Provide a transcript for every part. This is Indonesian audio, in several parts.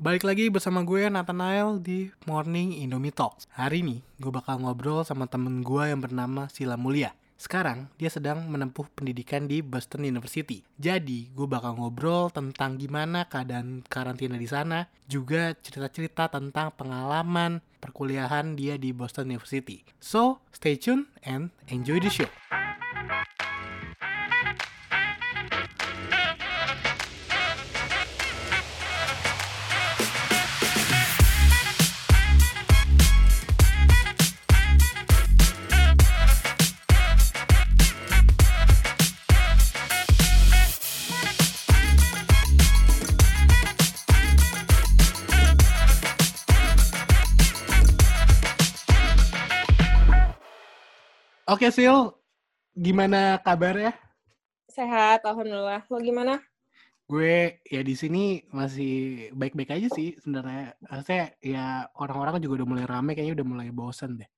Balik lagi bersama gue Nathanael di Morning Indomie Talks. Hari ini gue bakal ngobrol sama temen gue yang bernama Sila Mulia. Sekarang dia sedang menempuh pendidikan di Boston University. Jadi gue bakal ngobrol tentang gimana keadaan karantina di sana, juga cerita-cerita tentang pengalaman perkuliahan dia di Boston University. So, stay tune and enjoy the show. Oke Sil, gimana kabarnya? Sehat, alhamdulillah. Lo gimana? Gue ya di sini masih baik-baik aja sih sebenarnya. Saya ya orang-orang juga udah mulai rame, kayaknya udah mulai bosen deh.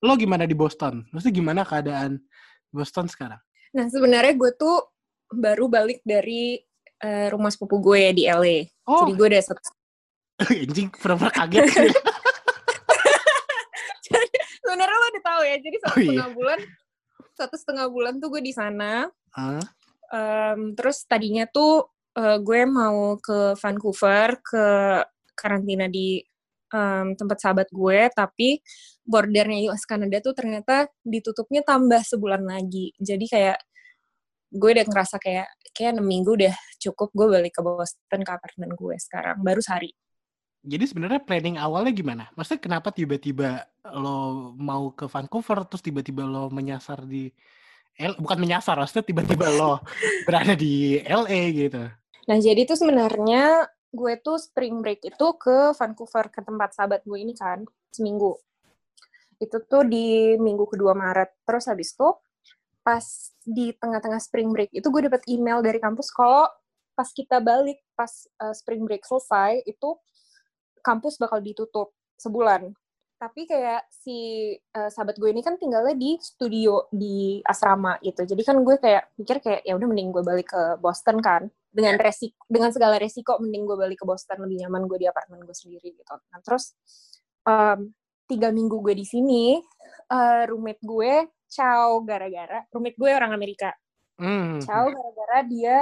Lo gimana di Boston? Maksudnya gimana keadaan Boston sekarang? Nah, sebenarnya gue tuh baru balik dari uh, rumah sepupu gue ya di LA. Oh. Jadi gue udah satu Anjing, pernah kaget sih. sebenarnya lo udah tahu ya. Jadi satu Oh, iya. setengah bulan, satu setengah bulan tuh gue di sana. Hah? Em, terus tadinya tuh eh, gue mau ke Vancouver ke karantina di em, tempat sahabat gue, tapi bordernya US Kanada tuh ternyata ditutupnya tambah sebulan lagi. Jadi kayak gue udah ngerasa kayak kayak 6 minggu udah cukup gue balik ke Boston ke apartemen gue sekarang baru sehari. Jadi sebenarnya planning awalnya gimana? Maksudnya kenapa tiba-tiba lo mau ke Vancouver terus tiba-tiba lo menyasar di L bukan menyasar, maksudnya tiba-tiba lo berada di LA gitu. Nah jadi tuh sebenarnya gue tuh spring break itu ke Vancouver ke tempat sahabat gue ini kan seminggu. Itu tuh di minggu kedua Maret. Terus habis itu pas di tengah-tengah spring break itu gue dapet email dari kampus kalau pas kita balik pas uh, spring break selesai itu kampus bakal ditutup sebulan. Tapi kayak si uh, sahabat gue ini kan tinggalnya di studio di asrama gitu. Jadi kan gue kayak pikir kayak ya udah mending gue balik ke Boston kan dengan resiko dengan segala resiko mending gue balik ke Boston lebih nyaman gue di apartemen gue sendiri gitu. Nah terus um, tiga minggu gue di sini uh, roommate gue ciao gara-gara roommate gue orang Amerika Hmm. ciao gara-gara dia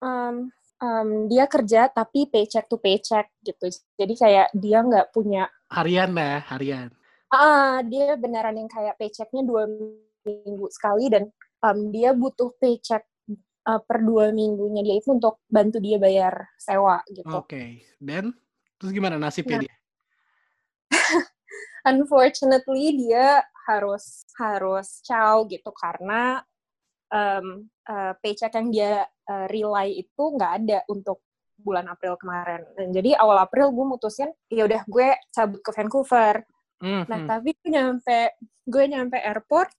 um, um, dia kerja tapi paycheck to paycheck gitu jadi kayak dia nggak punya Harian lah, harian. ah dia beneran yang kayak paychecknya dua minggu sekali dan um, dia butuh paycheck uh, per dua minggunya dia itu untuk bantu dia bayar sewa gitu Oke. Dan terus gimana nasibnya Nah. dia? unfortunately dia harus harus ciao gitu karena um, uh, paycheck yang dia uh, rely itu nggak ada untuk bulan April kemarin. Dan jadi awal April gue mutusin ya udah gue cabut ke Vancouver. Hmm, Nah hmm. tapi gue nyampe gue nyampe airport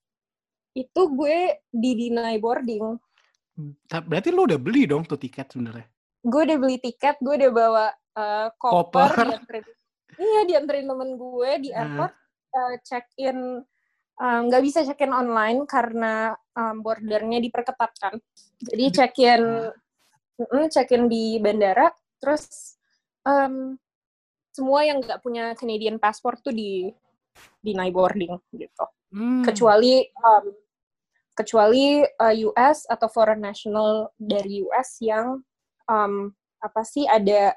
itu gue di deny boarding. Ta- Berarti lo udah beli dong tuh tiket sebenarnya. Gue udah beli tiket, gue udah bawa uh, koper, Koper. dianterin, iya dianterin temen gue di Nah. airport uh, check in um, nggak bisa check in online karena um, bordernya diperketatkan. Jadi check in check in di bandara, terus um, semua yang nggak punya Canadian passport tuh di deny boarding gitu. Hmm. Kecuali um, kecuali uh, US atau foreign national dari US yang um, apa sih ada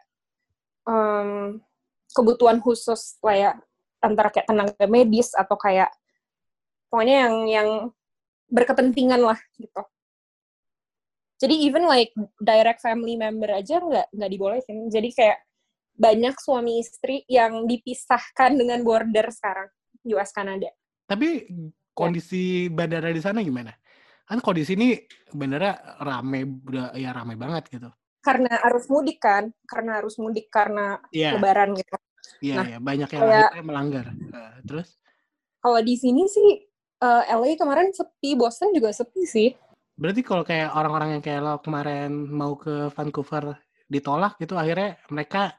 um, kebutuhan khusus lah ya antara kayak tenaga medis atau kayak pokoknya yang yang berkepentingan lah gitu. Jadi even like direct family member aja nggak nggak dibolehin. Jadi kayak banyak suami istri yang dipisahkan dengan border sekarang US Kanada. Tapi kondisi bandara di sana gimana? Kan kalau di sini bandara rame, udah ya rame banget gitu. Karena arus mudik kan, karena arus mudik karena Iya, lebaran gitu. iya, Nah, iya. Banyak yang kayak- melanggar. Eh, terus? Kalau di sini sih eh, LA kemarin sepi, Boston juga sepi sih. Berarti kalau kayak orang-orang yang kayak lo kemarin mau ke Vancouver ditolak gitu, akhirnya mereka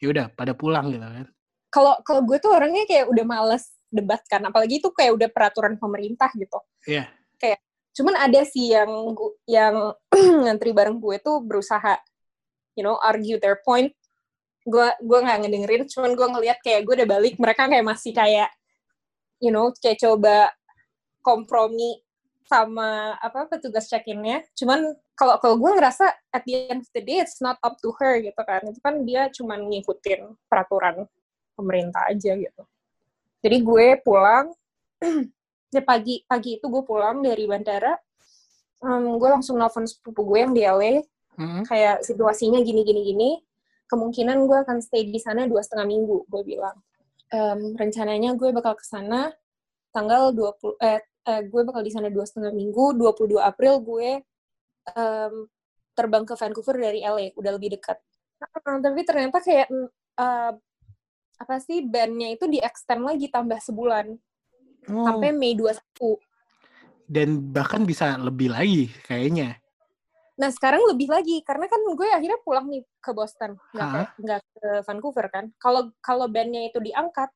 ya udah pada pulang gitu kan? Kalau kalau gue tuh orangnya kayak udah males debat kan, apalagi itu kayak udah peraturan pemerintah gitu. Iya. Kayak cuman ada sih yang yang ngantri bareng gue tuh berusaha you know argue their point gue gue nggak ngedengerin cuman gue ngeliat kayak gue udah balik mereka kayak masih kayak you know kayak coba kompromi sama apa petugas check-innya. Cuman kalau kalau gue ngerasa at the end of the day it's not up to her gitu kan. Itu kan dia cuman ngikutin peraturan pemerintah aja gitu. Jadi gue pulang ya pagi pagi itu gue pulang dari bandara um, gue langsung nelfon sepupu gue yang di LA Hmm. kayak situasinya gini gini gini. Kemungkinan gue akan stay di sana dua setengah minggu gue bilang. Em, rencananya gue bakal ke sana tanggal 20 eh, eh, gue bakal di sana dua setengah minggu 22 April gue em, terbang ke Vancouver dari LA udah lebih dekat. Ah, tapi ternyata kayak eh, apa sih bandnya itu di extend lagi tambah sebulan. Oh, sampai Mei 21 dan bahkan bisa lebih lagi kayaknya. Nah sekarang lebih lagi karena kan gue akhirnya pulang nih ke Boston, nggak ke, nggak ke Vancouver kan. Kalau kalau bandnya itu diangkat,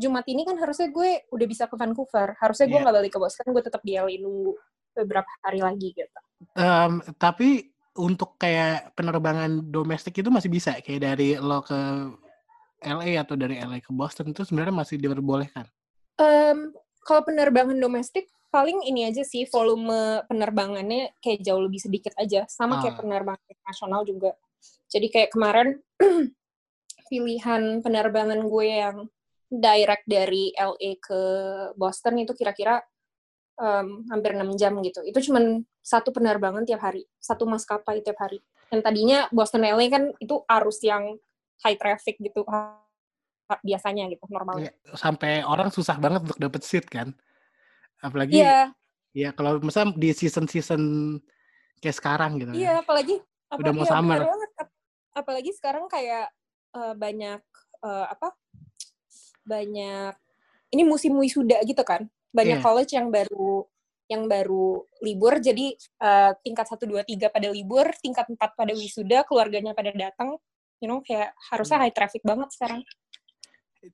Jumat ini kan harusnya gue udah bisa ke Vancouver. Harusnya gue Iya. nggak balik ke Boston, gue tetap di LA nunggu beberapa hari lagi gitu. Em, tapi untuk kayak penerbangan domestik itu masih bisa kayak dari lo ke LA atau dari LA ke Boston itu sebenarnya masih diperbolehkan. Em, kalau penerbangan domestik paling ini aja sih volume penerbangannya kayak jauh lebih sedikit aja, sama kayak Ah. penerbangan internasional juga. Jadi kayak kemarin pilihan penerbangan gue yang direct dari LA ke Boston itu kira-kira em, hampir 6 jam gitu. Itu cuman satu penerbangan tiap hari, satu maskapai tiap hari. Yang tadinya Boston LA kan itu arus yang high traffic gitu biasanya gitu normalnya. Ya, sampai orang susah banget untuk dapet seat kan. Apalagi Iya, ya kalau misalnya di season-season kayak sekarang gitu iya, kan. apalagi Udah mau iya, benar summer. Apalagi sekarang kayak eh, banyak eh, apa? Banyak ini musim wisuda gitu kan. Banyak Iya. college yang baru yang baru libur jadi eh, tingkat 1 2 3 pada libur, tingkat 4 pada wisuda, keluarganya pada datang. You know, kayak harusnya Hmm. high traffic banget sekarang.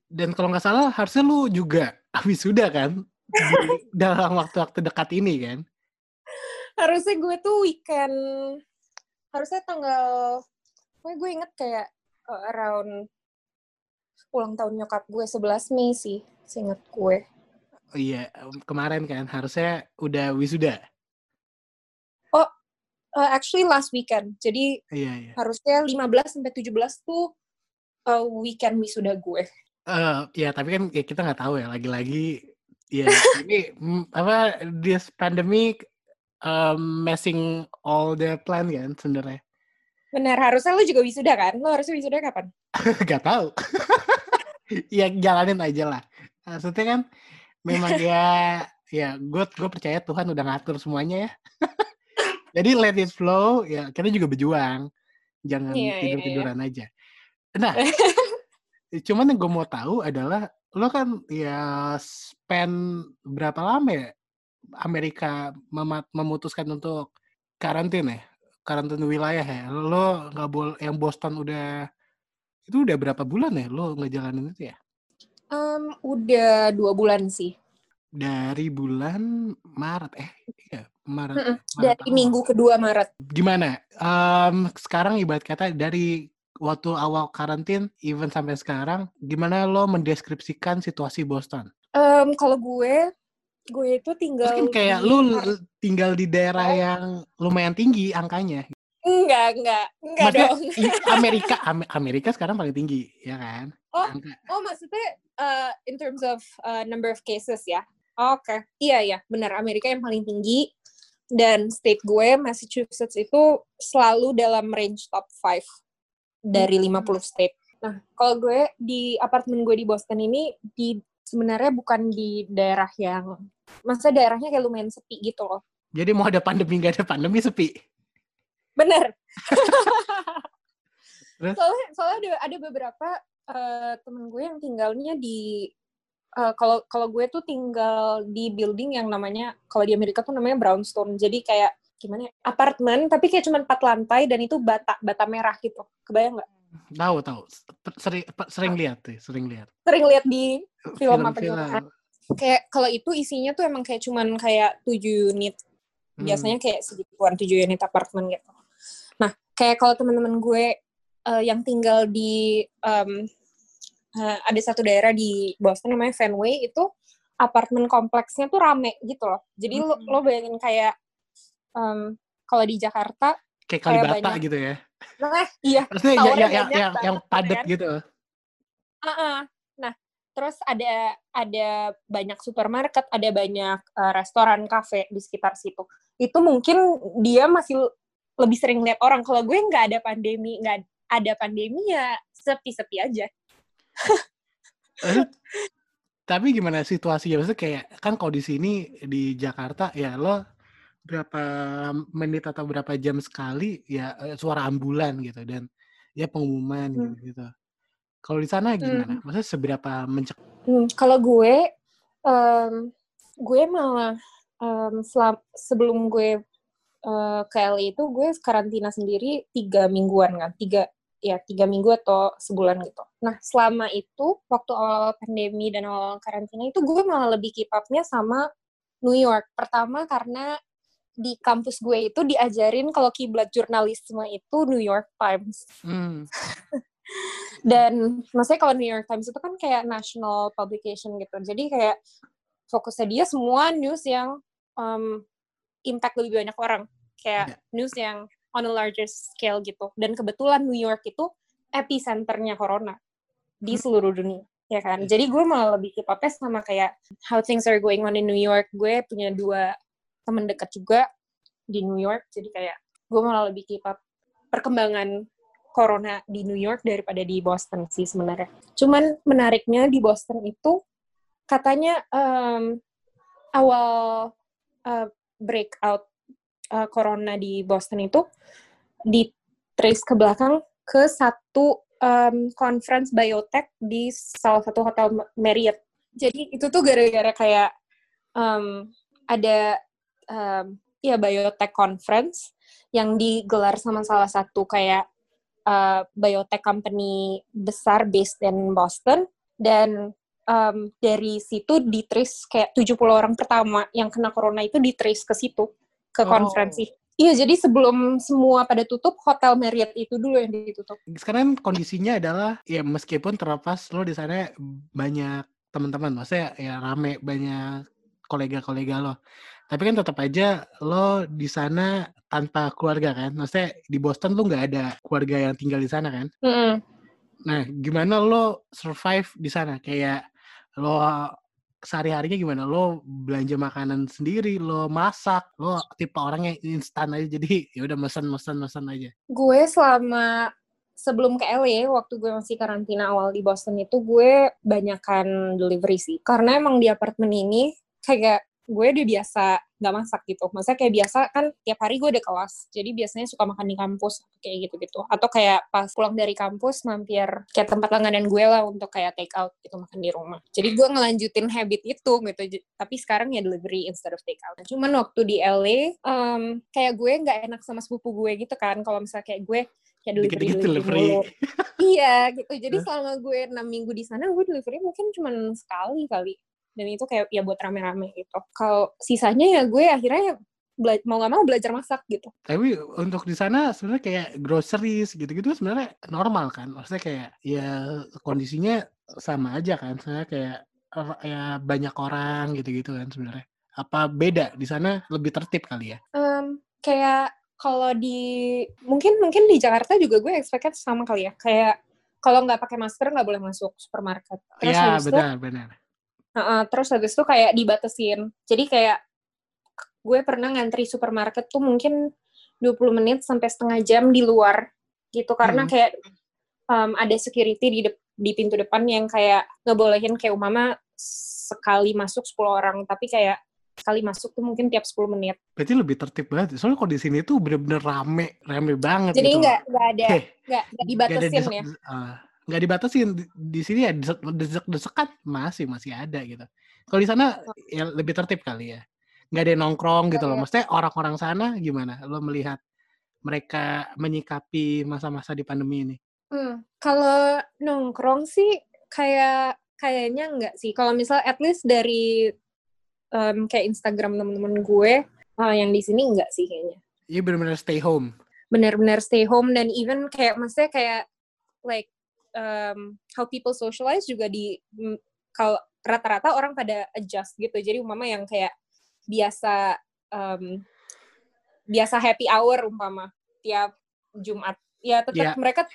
Dan kalau nggak salah harusnya lu juga wisuda kan dalam waktu-waktu dekat ini kan. harusnya gue tuh weekend harusnya tanggal gue gue inget kayak uh, around ulang tahun nyokap gue 11 Mei sih seinget gue. Oh iya, em, kemarin kan harusnya udah wisuda. Uh, actually last weekend jadi Iya, iya. harusnya 15 sampai 17 tuh uh, weekend wisuda gue. Eh, ya tapi kan ya kita nggak tahu ya lagi-lagi ya ini apa this pandemic um, messing all the plan kan sebenarnya. Benar harusnya lu juga wisuda kan? Lu harusnya wisuda kapan? Nggak tahu ya jalanin aja lah. Maksudnya kan memang ya ya gue gue percaya Tuhan udah ngatur semuanya ya. Jadi let it flow ya kita juga berjuang. Jangan Iya, iya, tidur tiduran aja. Nah cuman yang gue mau tahu adalah lo kan ya spend berapa lama ya Amerika mema- memutuskan untuk karantin ya? Karantin wilayah ya? Lo nggak boleh yang Boston udah itu udah berapa bulan ya lo ngejalanin itu ya? Um, udah dua bulan sih. Dari bulan Maret eh iya Maret. Maret dari awal. minggu kedua Maret. Gimana? Em, sekarang ibarat kata dari waktu awal karantin even sampai sekarang gimana lo mendeskripsikan situasi Boston? Um, kalau gue gue itu tinggal Terus kan kayak di lu Ar- l- tinggal di daerah yang lumayan tinggi angkanya. Enggak enggak enggak Maksudnya dong Amerika Am- Amerika sekarang paling tinggi, ya kan? Oh, Angka. Oh, maksudnya uh, in terms of uh, number of cases ya? Oke, iya ya, benar. Amerika yang paling tinggi dan state gue Massachusetts itu selalu dalam range top 5 dari 50 state. Nah, kalau gue di apartemen gue di Boston ini di sebenarnya bukan di daerah yang maksudnya daerahnya kayak lumayan sepi gitu loh. Jadi mau ada pandemi nggak ada pandemi sepi. Bener. Soalnya soalnya ada ada beberapa eh, temen gue yang tinggalnya di eh, kalau kalau gue tuh tinggal di building yang namanya kalau di Amerika tuh namanya brownstone. Jadi kayak gimana ya? Apartemen tapi kayak cuma empat lantai dan itu bata bata merah gitu. Kebayang nggak? Tahu tahu. Sering sering lihat tuh, sering lihat. Sering lihat di Film apa di Film-film. mana? kayak kalau itu isinya tuh emang kayak cuman kayak tujuh unit Hmm. biasanya kayak segituan tujuh unit apartemen gitu. Nah, kayak kalau teman-teman gue uh, yang tinggal di um, uh, ada satu daerah di Boston namanya Fenway itu apartemen kompleksnya tuh rame gitu loh. Jadi hmm. lo, lo bayangin kayak um, kalau di Jakarta kayak Kalibata banyak, gitu ya. Nah, iya. Maksudnya ya, ya, yang, yang, yang padat kan? gitu. Uh -uh. Nah, terus ada ada banyak supermarket, ada banyak uh, restoran, kafe di sekitar situ. Itu mungkin dia masih lebih sering lihat orang. Kalau gue nggak ada pandemi, nggak ada pandemi ya sepi-sepi aja. Eh, tapi gimana situasinya? Maksudnya kayak kan kalau di sini di Jakarta ya lo berapa menit atau berapa jam sekali ya eh, suara ambulan gitu dan ya pengumuman hmm. gitu gitu. Kalau di sana gimana? Hmm. Maksudnya seberapa mencek? Hmm, kalau gue, um, gue malah um, selam, sebelum gue uh, ke LA itu gue karantina sendiri tiga mingguan kan, tiga ya tiga minggu atau sebulan gitu. Nah selama itu waktu awal pandemi dan awal karantina itu gue malah lebih keep up-nya sama New York. Pertama karena di kampus gue itu diajarin kalau kiblat jurnalisme itu New York Times. Hmm. Dan maksudnya kalau New York Times itu kan kayak national publication gitu. Jadi kayak fokusnya dia semua news yang um, impact lebih banyak orang. Kayak yeah. news yang on a larger scale gitu. Dan kebetulan New York itu epicenternya corona di hmm. seluruh dunia ya kan. Iya. Jadi gue malah lebih keep up sama kayak how things are going on in New York. Gue punya dua temen dekat juga di New York jadi kayak gue malah lebih keep up perkembangan corona di New York daripada di Boston sih sebenarnya cuman menariknya di Boston itu katanya um, awal uh, breakout uh, corona di Boston itu di trace ke belakang ke satu um, conference biotech di salah satu hotel Marriott. Jadi itu tuh gara-gara kayak um, ada um, ya biotech conference yang digelar sama salah satu kayak uh, biotech company besar based in Boston dan um, dari situ ditris kayak 70 orang pertama yang kena corona itu ditris ke situ ke oh. konferensi. Iya, jadi sebelum semua pada tutup, Hotel Marriott itu dulu yang ditutup. Sekarang kondisinya adalah, ya meskipun terlepas lo di sana banyak teman-teman, maksudnya ya rame, banyak kolega-kolega lo. Tapi kan tetap aja lo di sana tanpa keluarga kan? Maksudnya di Boston lo nggak ada keluarga yang tinggal di sana kan? Mm -hmm. Nah, gimana lo survive di sana? Kayak lo sehari-harinya gimana? Lo belanja makanan sendiri, lo masak, lo tipe orang yang instan aja jadi ya udah mesen mesen mesen aja. Gue selama sebelum ke LA waktu gue masih karantina awal di Boston itu gue banyakkan delivery sih. Karena emang di apartemen ini kayak gue udah biasa nggak masak gitu. Maksudnya kayak biasa kan tiap hari gue ada kelas, jadi biasanya suka makan di kampus kayak gitu-gitu. Atau kayak pas pulang dari kampus mampir kayak tempat langganan gue lah untuk kayak take out gitu makan di rumah. Jadi gue ngelanjutin habit itu gitu. Tapi sekarang ya delivery instead of take out. Cuman waktu di LA, um, kayak gue nggak enak sama sepupu gue gitu kan. Kalau misalnya kayak gue kayak delivery, Dikit -dikit delivery. iya gitu. Jadi selama gue enam minggu di sana, gue delivery mungkin cuma sekali kali dan itu kayak ya buat rame-rame gitu kalau sisanya ya gue akhirnya mau nggak mau belajar masak gitu. Tapi untuk di sana sebenarnya kayak groceries gitu-gitu sebenarnya normal kan? Maksudnya kayak ya kondisinya sama aja kan? Sebenarnya kayak ya banyak orang gitu-gitu kan sebenarnya. Apa beda di sana lebih tertib kali ya? Um, kayak kalau di mungkin mungkin di Jakarta juga gue expect sama kali ya. Kayak kalau nggak pakai masker nggak boleh masuk supermarket. Iya benar benar Uh, terus habis itu kayak dibatesin. Jadi kayak gue pernah ngantri supermarket tuh mungkin 20 menit sampai setengah jam di luar gitu karena hmm. kayak um, ada security di di pintu depan yang kayak ngebolehin kayak umama sekali masuk 10 orang tapi kayak sekali masuk tuh mungkin tiap 10 menit. Berarti lebih tertib banget. Soalnya kalau di sini tuh bener-bener rame, rame banget Jadi gitu. nggak ada nggak dibatasin ya. Uh, nggak dibatasin di sini ya desek-desekan masih masih ada gitu. Kalau di sana ya lebih tertib kali ya. Nggak ada nongkrong gitu loh. Iya. Maksudnya orang-orang sana gimana? Lo melihat mereka menyikapi masa-masa di pandemi ini? Hmm, kalau nongkrong sih kayak kayaknya enggak sih. Kalau misal at least dari um, kayak Instagram temen-temen gue uh, yang di sini enggak sih kayaknya. Iya benar-benar stay home. Benar-benar stay home dan even kayak maksudnya kayak like um, how people socialize juga di kalau rata-rata orang pada adjust gitu jadi umpama yang kayak biasa um, biasa happy hour umpama tiap Jumat ya tetap yeah. mereka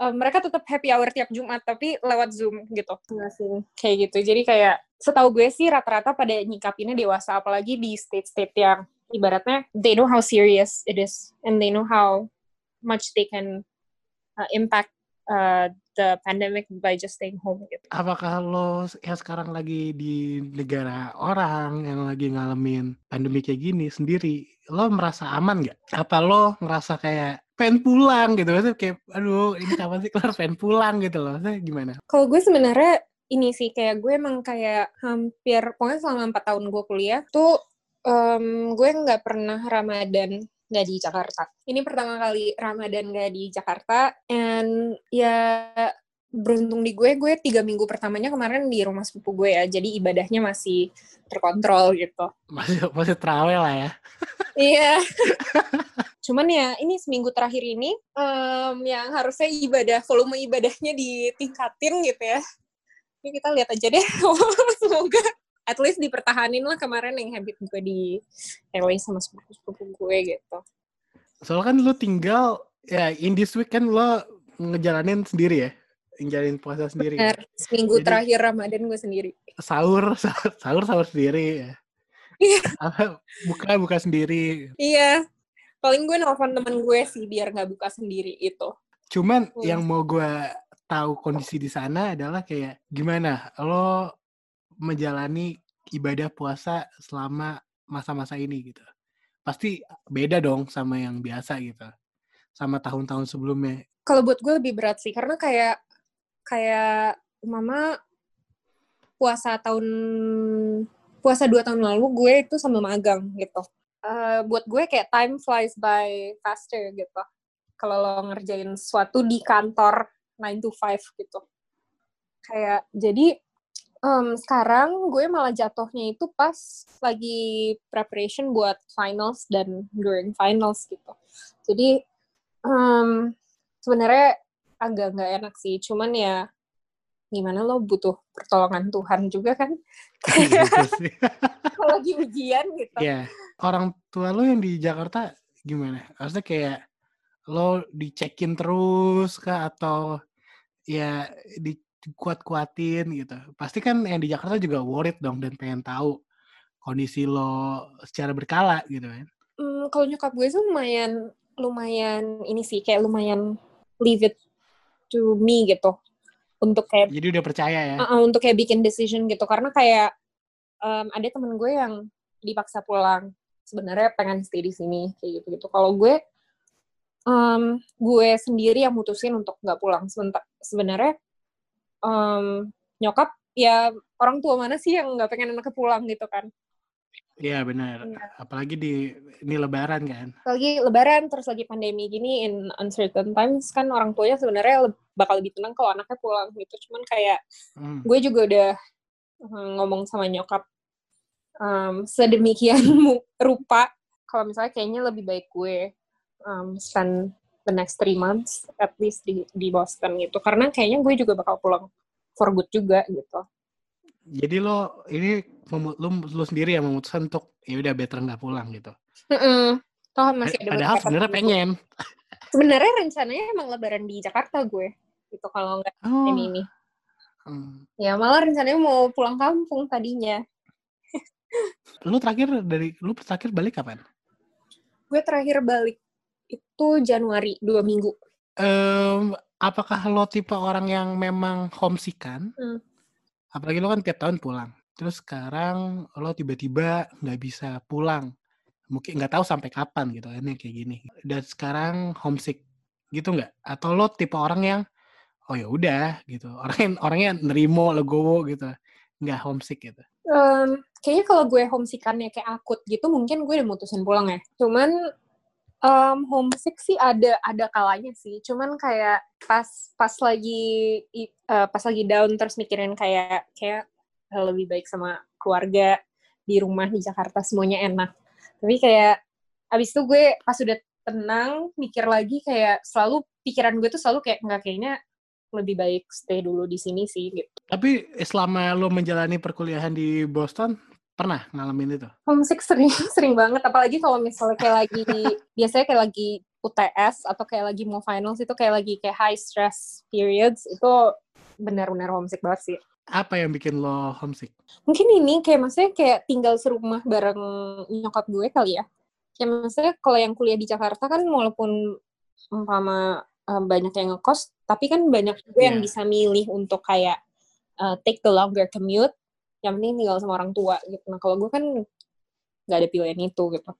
um, mereka tetap happy hour tiap Jumat tapi lewat Zoom gitu. sih. Kayak gitu. Jadi kayak setahu gue sih rata-rata pada nyikapinnya dewasa apalagi di state-state yang ibaratnya they know how serious it is and they know how much they can uh, impact uh, the pandemic by just staying home gitu. Apakah lo ya sekarang lagi di negara orang yang lagi ngalamin pandemi kayak gini sendiri, lo merasa aman nggak? Apa lo ngerasa kayak pengen pulang gitu? Maksudnya kayak aduh ini kapan sih kelar? Pengen pulang gitu loh. Maksudnya gimana? Kalau gue sebenarnya ini sih kayak gue emang kayak hampir pokoknya selama empat tahun gue kuliah tuh um, gue nggak pernah Ramadan nggak di Jakarta. Ini pertama kali Ramadan nggak di Jakarta, and ya beruntung di gue, gue tiga minggu pertamanya kemarin di rumah sepupu gue ya, jadi ibadahnya masih terkontrol gitu. Masih masih terawih lah ya. iya. Cuman ya ini seminggu terakhir ini um, yang harusnya ibadah volume ibadahnya ditingkatin gitu ya. Ini kita lihat aja deh. Semoga at least dipertahanin lah kemarin yang habit gue di LA sama sepupu-sepupu gue gitu. Soalnya kan lu tinggal ya in this week kan lo ngejalanin sendiri ya? Ngejalanin puasa sendiri. Benar. Seminggu Jadi, terakhir Ramadan gue sendiri. Sahur, sahur, sahur sendiri ya. Iya. buka buka sendiri. Iya paling gue nelfon temen gue sih biar nggak buka sendiri itu cuman hmm. yang mau gue tahu kondisi di sana adalah kayak gimana lo menjalani ibadah puasa selama masa-masa ini gitu pasti beda dong sama yang biasa gitu sama tahun-tahun sebelumnya kalau buat gue lebih berat sih karena kayak kayak mama puasa tahun puasa dua tahun lalu gue itu sambil magang gitu uh, buat gue kayak time flies by faster gitu. Kalau lo ngerjain sesuatu di kantor 9 to 5 gitu. Kayak jadi um, sekarang gue malah jatuhnya itu pas lagi preparation buat finals dan during finals gitu. Jadi um, sebenarnya agak nggak enak sih, cuman ya gimana lo butuh pertolongan Tuhan juga kan? Iya kalau lagi ujian gitu. Ya orang tua lo yang di Jakarta gimana? Maksudnya kayak lo dicekin terus kah? Atau ya dikuat-kuatin gitu. Pasti kan yang di Jakarta juga worried dong dan pengen tahu kondisi lo secara berkala gitu kan. Hmm, kalau nyokap gue sih lumayan lumayan ini sih kayak lumayan leave it to me gitu. Untuk kayak jadi udah percaya ya? Uh, untuk kayak bikin decision gitu. Karena kayak um, ada temen gue yang dipaksa pulang. Sebenarnya pengen stay di sini kayak gitu gitu kalau gue um, gue sendiri yang mutusin untuk nggak pulang. Sebentar sebenarnya um, nyokap ya orang tua mana sih yang nggak pengen anaknya pulang gitu kan Iya benar. Ya. Apalagi di ini Lebaran kan. Apalagi Lebaran terus lagi pandemi gini in uncertain times kan orang tuanya sebenarnya bakal lebih tenang kalau anaknya pulang gitu. Cuman kayak hmm. gue juga udah hmm, ngomong sama nyokap um, sedemikian rupa kalau misalnya kayaknya lebih baik gue um, spend the next three months at least di di Boston gitu. Karena kayaknya gue juga bakal pulang for good juga gitu. Jadi lo ini lo, lo sendiri yang memutuskan untuk ya udah better nggak pulang gitu. Mm -mm. Toh masih ada Padahal sebenarnya pengen. Sebenarnya rencananya emang lebaran di Jakarta gue. Gitu kalau nggak oh. ini ini. Hmm. Ya malah rencananya mau pulang kampung tadinya. lu terakhir dari lu terakhir balik kapan? Gue terakhir balik itu Januari dua minggu. Um, apakah lo tipe orang yang memang homesick-kan? Hmm. Apalagi lo kan tiap tahun pulang. Terus sekarang lo tiba-tiba nggak bisa pulang. Mungkin nggak tahu sampai kapan gitu ini kayak gini. Dan sekarang homesick gitu nggak? Atau lo tipe orang yang oh ya udah gitu. Orang yang orangnya nerimo legowo gitu. Nggak homesick gitu. Um, kayaknya kalau gue homesickannya kayak akut gitu mungkin gue udah mutusin pulang ya. Cuman um, homesick sih ada ada kalanya sih cuman kayak pas pas lagi uh, pas lagi down terus mikirin kayak kayak lebih baik sama keluarga di rumah di Jakarta semuanya enak tapi kayak abis itu gue pas udah tenang mikir lagi kayak selalu pikiran gue tuh selalu kayak nggak kayaknya lebih baik stay dulu di sini sih gitu. Tapi selama lo menjalani perkuliahan di Boston, pernah ngalamin itu? Homesick sering sering banget apalagi kalau misalnya kayak lagi biasanya kayak lagi UTS atau kayak lagi mau finals itu kayak lagi kayak high stress periods itu benar-benar homesick banget sih. Apa yang bikin lo homesick? Mungkin ini kayak maksudnya kayak tinggal serumah bareng nyokap gue kali ya. Kayak maksudnya kalau yang kuliah di Jakarta kan walaupun umpama um, banyak yang ngekos, tapi kan banyak juga yeah. yang iya. bisa milih untuk kayak uh, take the longer commute yang penting tinggal sama orang tua gitu. Nah kalau gue kan nggak ada pilihan itu gitu.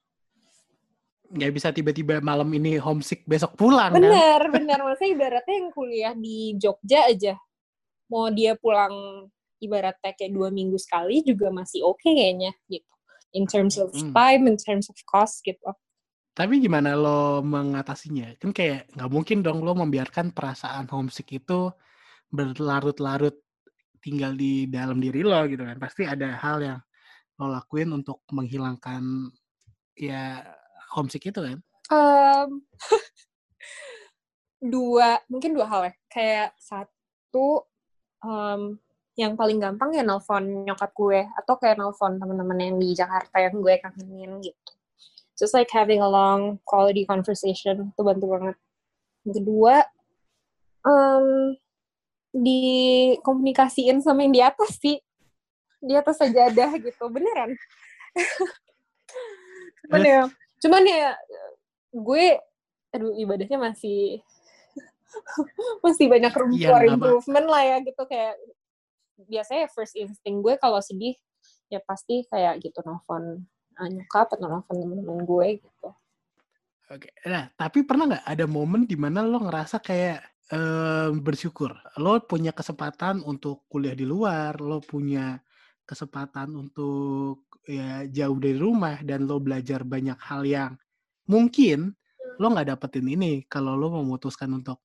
Nggak bisa tiba-tiba malam ini homesick besok pulang bener kan? bener maksudnya ibaratnya yang kuliah di Jogja aja. Mau dia pulang ibaratnya kayak dua minggu sekali juga masih oke okay kayaknya gitu. In terms of hmm. time in terms of cost gitu. Tapi gimana lo mengatasinya? Kan kayak nggak mungkin dong lo membiarkan perasaan homesick itu berlarut-larut tinggal di dalam diri lo gitu kan. Pasti ada hal yang lo lakuin untuk menghilangkan ya homesick itu kan? Um, dua mungkin dua hal ya. Kayak satu um, yang paling gampang ya nelfon nyokap gue atau kayak nelfon teman-teman yang di Jakarta yang gue kangenin gitu. Just like having a long quality conversation itu bantu banget. Kedua um, dikomunikasiin sama yang di atas sih. Di atas sajadah gitu beneran. Cuman ya cuman ya gue aduh ibadahnya masih masih banyak room ya, for improvement lah ya gitu. Kayak biasanya first instinct gue kalau sedih ya pasti kayak gitu nelfon uh, nyokap atau nelfon temen-temen gue gitu. Oke, nah tapi pernah nggak ada momen di mana lo ngerasa kayak uh, bersyukur. Lo punya kesempatan untuk kuliah di luar, lo punya kesempatan untuk ya jauh dari rumah dan lo belajar banyak hal yang mungkin lo nggak dapetin ini kalau lo memutuskan untuk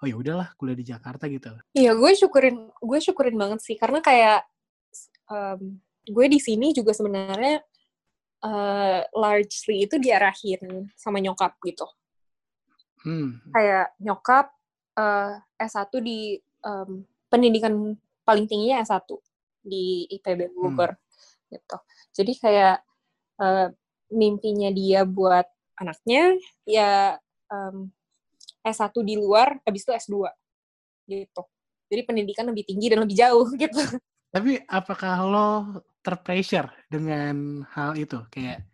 oh ya udahlah kuliah di Jakarta gitu. Iya, gue syukurin gue syukurin banget sih karena kayak um, gue di sini juga sebenarnya uh, largely itu diarahin sama nyokap gitu. Hmm. Kayak nyokap uh, S1 di um, pendidikan paling tingginya S1 di IPB hmm. Bogor hmm. gitu. Jadi kayak uh, mimpinya dia buat anaknya ya um, S1 di luar habis itu S2 gitu. Jadi pendidikan lebih tinggi dan lebih jauh gitu. Tapi apakah lo terpressure dengan hal itu? Kayak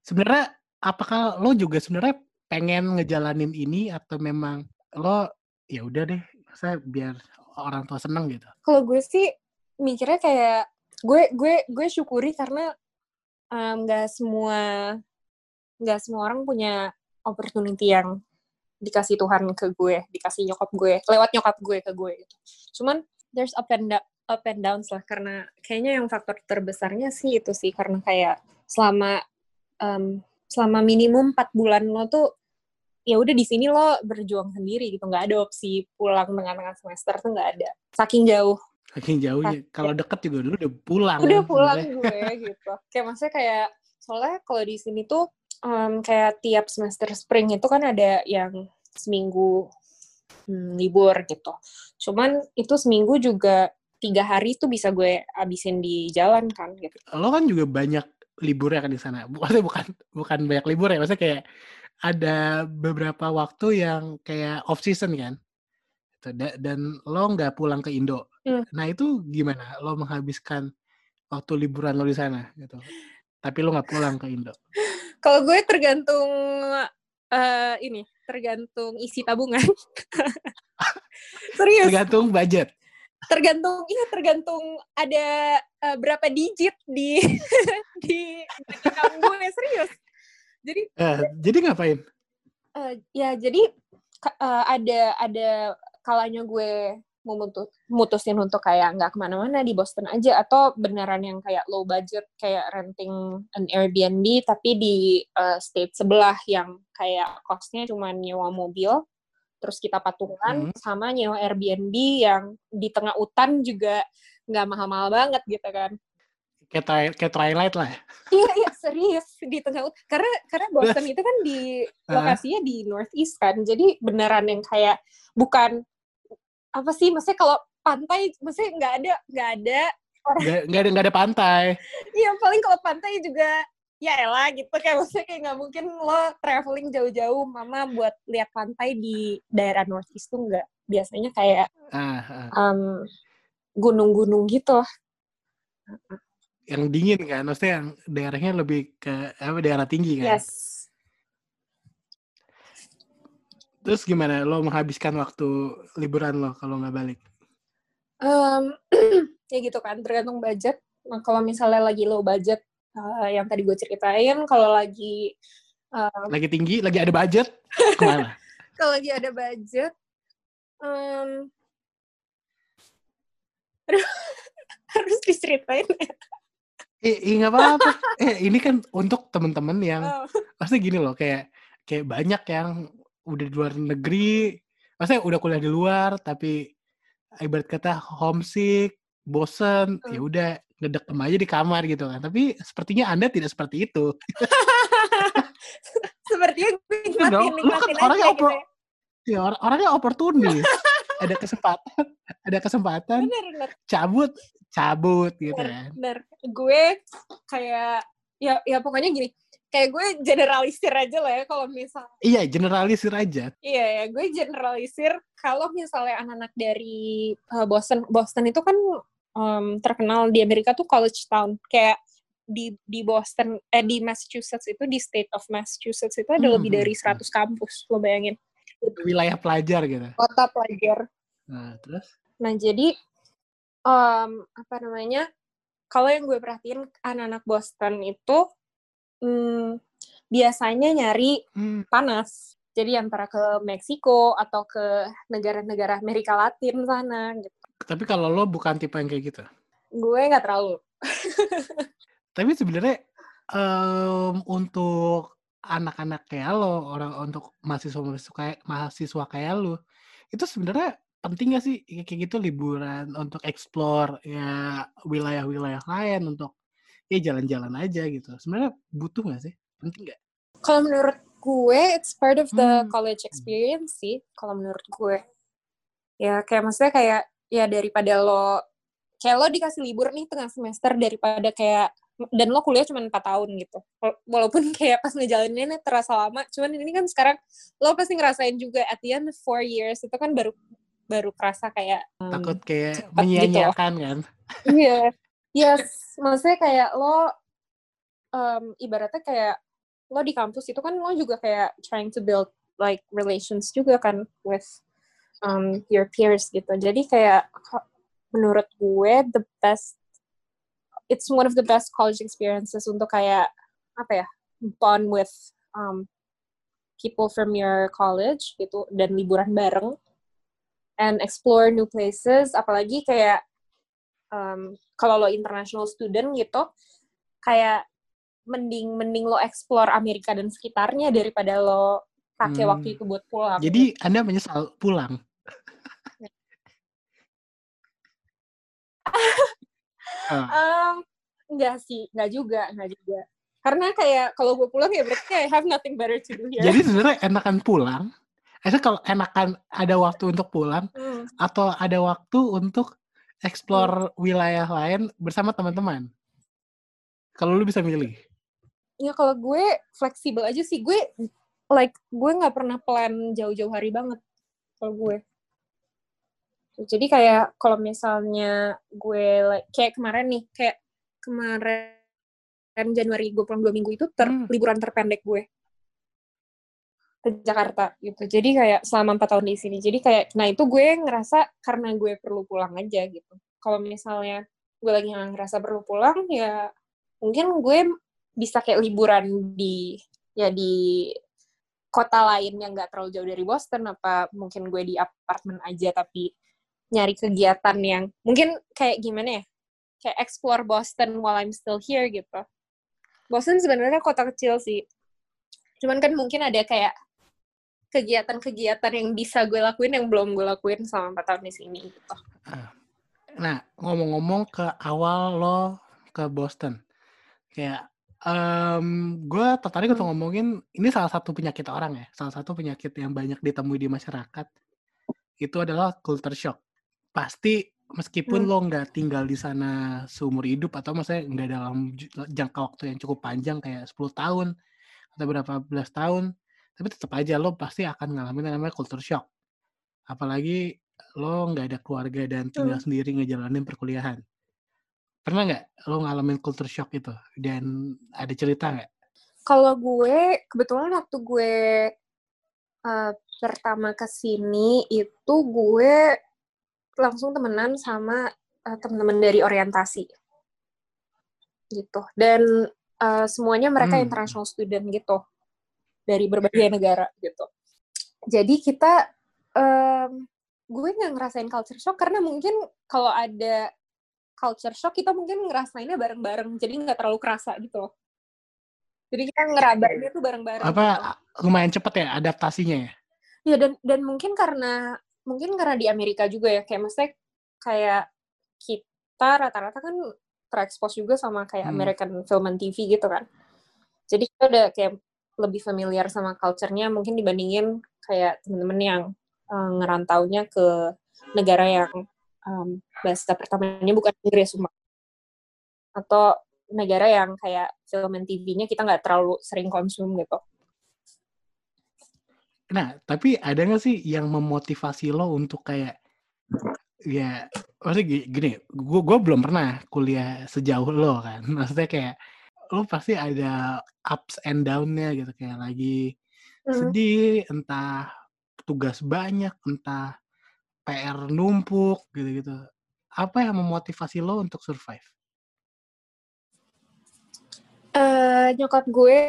sebenarnya apakah lo juga sebenarnya pengen ngejalanin ini atau memang lo ya udah deh saya biar orang tua seneng gitu kalau gue sih mikirnya kayak gue gue gue syukuri karena nggak um, semua nggak semua orang punya opportunity yang dikasih Tuhan ke gue, dikasih nyokap gue, lewat nyokap gue ke gue gitu. Cuman there's up and down, up and downs lah karena kayaknya yang faktor terbesarnya sih itu sih karena kayak selama um, selama minimum 4 bulan lo tuh ya udah di sini lo berjuang sendiri gitu. Nggak ada opsi pulang tengah-tengah semester tuh nggak ada. Saking jauh. Saking jauhnya. Kalau deket juga dulu udah pulang udah kan, pulang gue gitu. Kayak maksudnya kayak soalnya kalau di sini tuh um, kayak tiap semester spring itu kan ada yang seminggu hmm, libur gitu. Cuman itu seminggu juga tiga hari tuh bisa gue abisin di jalan kan gitu. Lo kan juga banyak libur ya kan di sana. Maksudnya bukan bukan banyak libur ya. Maksudnya kayak ada beberapa waktu yang kayak off season kan gitu. dan lo nggak pulang ke Indo. Hmm. nah itu gimana? Lo menghabiskan waktu liburan lo di sana gitu. Tapi lo nggak pulang ke Indo. Kalau gue tergantung uh, ini tergantung isi tabungan. Serius. Tergantung budget. Tergantung iya tergantung ada uh, berapa digit di di account gue serius jadi uh, jadi ngapain? Uh, ya jadi uh, ada ada kalanya gue memutus mutusin untuk kayak nggak ke mana-mana di Boston aja atau beneran yang kayak low budget kayak renting an Airbnb tapi di uh, state sebelah yang kayak costnya cuma nyewa mobil terus kita patungan hmm. sama nyewa Airbnb yang di tengah hutan juga nggak mahal-mahal banget gitu kan kayak tri kayak Twilight lah. Ya. iya iya serius di tengah karena karena Boston itu kan di lokasinya di northeast kan, jadi beneran yang kayak bukan apa sih maksudnya kalau pantai maksudnya nggak ada nggak ada nggak ada nggak ada pantai Iya paling kalau pantai juga ya elah gitu kayak maksudnya kayak nggak mungkin lo traveling jauh-jauh mama buat lihat pantai di daerah northeast tuh nggak biasanya kayak ah, ah. um, gunung-gunung gitu yang dingin kan maksudnya yang daerahnya lebih ke apa daerah tinggi kan? Yes. Terus gimana? Lo menghabiskan waktu liburan lo kalau nggak balik? Um, ya gitu kan tergantung budget. Nah, kalau misalnya lagi low budget uh, yang tadi gue ceritain kalau lagi um, lagi tinggi lagi ada budget ke mana? Kalau lagi ada budget um, harus diceritain ya. Eh, eh nggak apa-apa. eh ini kan untuk temen-temen yang Oh. pasti gini loh kayak kayak banyak yang udah di luar negeri, maksudnya udah kuliah di luar tapi ibarat kata homesick, bosen, ya Hmm. udah ngedekem aja di kamar gitu kan. Tapi sepertinya Anda tidak seperti itu. Sepertinya gue Iya dong, nikmatin, kan nikmatin orangnya aja gitu ya. Ya or- orangnya oportunis. Ada kesempatan, ada kesempatan Bener, bener, cabut, cabut gitu bener, kan. bener. Gue kayak, ya, ya pokoknya gini, kayak gue generalisir aja lah ya kalau misal Iya, generalisir aja. Iya ya, gue generalisir kalau misalnya anak-anak dari uh, Boston, Boston itu kan um, terkenal di Amerika tuh college town. Kayak di di Boston, eh di Massachusetts itu di state of Massachusetts itu ada Hmm, lebih dari hmm, 100 kampus, lo bayangin. Wilayah pelajar gitu. Kota pelajar. Nah, terus? Nah jadi um, apa namanya? Kalau yang gue perhatiin anak-anak Boston itu hmm, biasanya nyari Hmm, panas. Jadi antara ke Meksiko atau ke negara-negara Amerika Latin sana gitu. tapi kalau lo bukan tipe yang kayak gitu. Gue nggak terlalu. Tapi sebenarnya em, untuk anak-anak kayak lo, orang untuk mahasiswa-mahasiswa kayak mahasiswa kayak lo, itu sebenarnya penting gak sih kayak kayak gitu liburan untuk explore ya wilayah-wilayah lain untuk ya jalan-jalan aja gitu. Sebenarnya butuh gak sih? Penting gak? Kalau menurut gue, it's part of the Hmm. college experience sih. Kalau menurut gue, ya kayak maksudnya kayak ya daripada lo kayak lo dikasih libur nih tengah semester daripada kayak dan lo kuliah cuma 4 tahun gitu. Wala- Walaupun kayak pas ngejalaninnya terasa lama, cuman ini kan sekarang lo pasti ngerasain juga at the end of four years itu kan baru baru kerasa kayak Takut kayak gitu loh. menyia-nyiakan kan? Iya. Yes, maksudnya kayak lo um, ibaratnya kayak lo di kampus itu kan lo juga kayak trying to build like relations juga kan with um, your peers gitu. Jadi kayak menurut gue the best it's one of the best college experiences untuk kayak apa ya bond with um, people from your college gitu dan liburan bareng and explore new places apalagi kayak um, kalau lo international student gitu kayak mending mending lo explore Amerika dan sekitarnya daripada lo pakai Hmm. waktu itu buat pulang. Jadi Anda menyesal pulang? Um, enggak sih, enggak juga, enggak juga. Karena kayak kalau gue pulang ya berarti kayak I have nothing better to do here. Jadi sebenarnya enakan pulang. Itu kalau enakan ada waktu untuk pulang Hmm. atau ada waktu untuk explore wilayah lain bersama teman-teman. Kalau lu bisa milih. Ya kalau gue fleksibel aja sih. Gue like gue nggak pernah plan jauh-jauh hari banget kalau gue. Jadi kayak kalau misalnya gue like, kayak kemarin nih, kayak kemarin Januari gue pulang dua minggu itu ter, Hmm. liburan terpendek gue ke Jakarta gitu. Jadi kayak selama empat tahun di sini. Jadi kayak, nah itu gue ngerasa karena gue perlu pulang aja gitu. Kalau misalnya gue lagi nggak ngerasa perlu pulang, ya mungkin gue bisa kayak liburan di ya di kota lain yang nggak terlalu jauh dari Boston apa mungkin gue di apartemen aja tapi nyari kegiatan yang mungkin kayak gimana ya kayak explore Boston while I'm still here gitu Boston sebenarnya kota kecil sih cuman kan mungkin ada kayak kegiatan-kegiatan yang bisa gue lakuin yang belum gue lakuin selama empat tahun di sini gitu Nah, ngomong-ngomong ke awal lo ke Boston. Kayak em gue tertarik untuk Hmm. ngomongin ini salah satu penyakit orang ya, salah satu penyakit yang banyak ditemui di masyarakat. itu adalah culture shock. Pasti meskipun Hmm. lo nggak tinggal di sana seumur hidup atau maksudnya nggak dalam jangka waktu yang cukup panjang kayak 10 tahun atau berapa belas tahun, tapi tetap aja lo pasti akan ngalamin yang namanya culture shock. Apalagi lo nggak ada keluarga dan tinggal Hmm. sendiri ngejalanin perkuliahan. Pernah nggak lo ngalamin culture shock itu? Dan ada cerita nggak? Kalau gue, kebetulan waktu gue uh, pertama ke sini itu gue langsung temenan sama uh, teman-teman dari orientasi gitu. Dan uh, semuanya mereka Hmm. international student gitu dari berbagai negara gitu. Jadi kita um, gue nggak ngerasain culture shock karena mungkin kalau ada culture shock kita mungkin ngerasainnya bareng-bareng jadi nggak terlalu kerasa gitu loh. Jadi kita ngerabainnya tuh bareng-bareng. gitu. Apa lumayan cepet ya adaptasinya ya? Ya dan dan mungkin karena mungkin karena di Amerika juga ya kayak maksudnya kayak kita rata-rata kan terekspos juga sama kayak Hmm. American film and TV gitu kan. Jadi kita udah kayak lebih familiar sama culture-nya mungkin dibandingin kayak temen-temen yang eh, ngerantaunya ke negara yang em, bahasa pertamanya bukan Inggris cuma atau negara yang kayak film and TV-nya kita nggak terlalu sering konsum gitu. Nah, tapi ada nggak sih yang memotivasi lo untuk kayak ya maksudnya gi- gini, gue gue belum pernah kuliah sejauh lo kan, maksudnya kayak lo pasti ada ups and down-nya gitu kayak lagi Hmm. sedih, entah tugas banyak, entah PR numpuk gitu-gitu. Apa yang memotivasi lo untuk survive? Eh, nyokap gue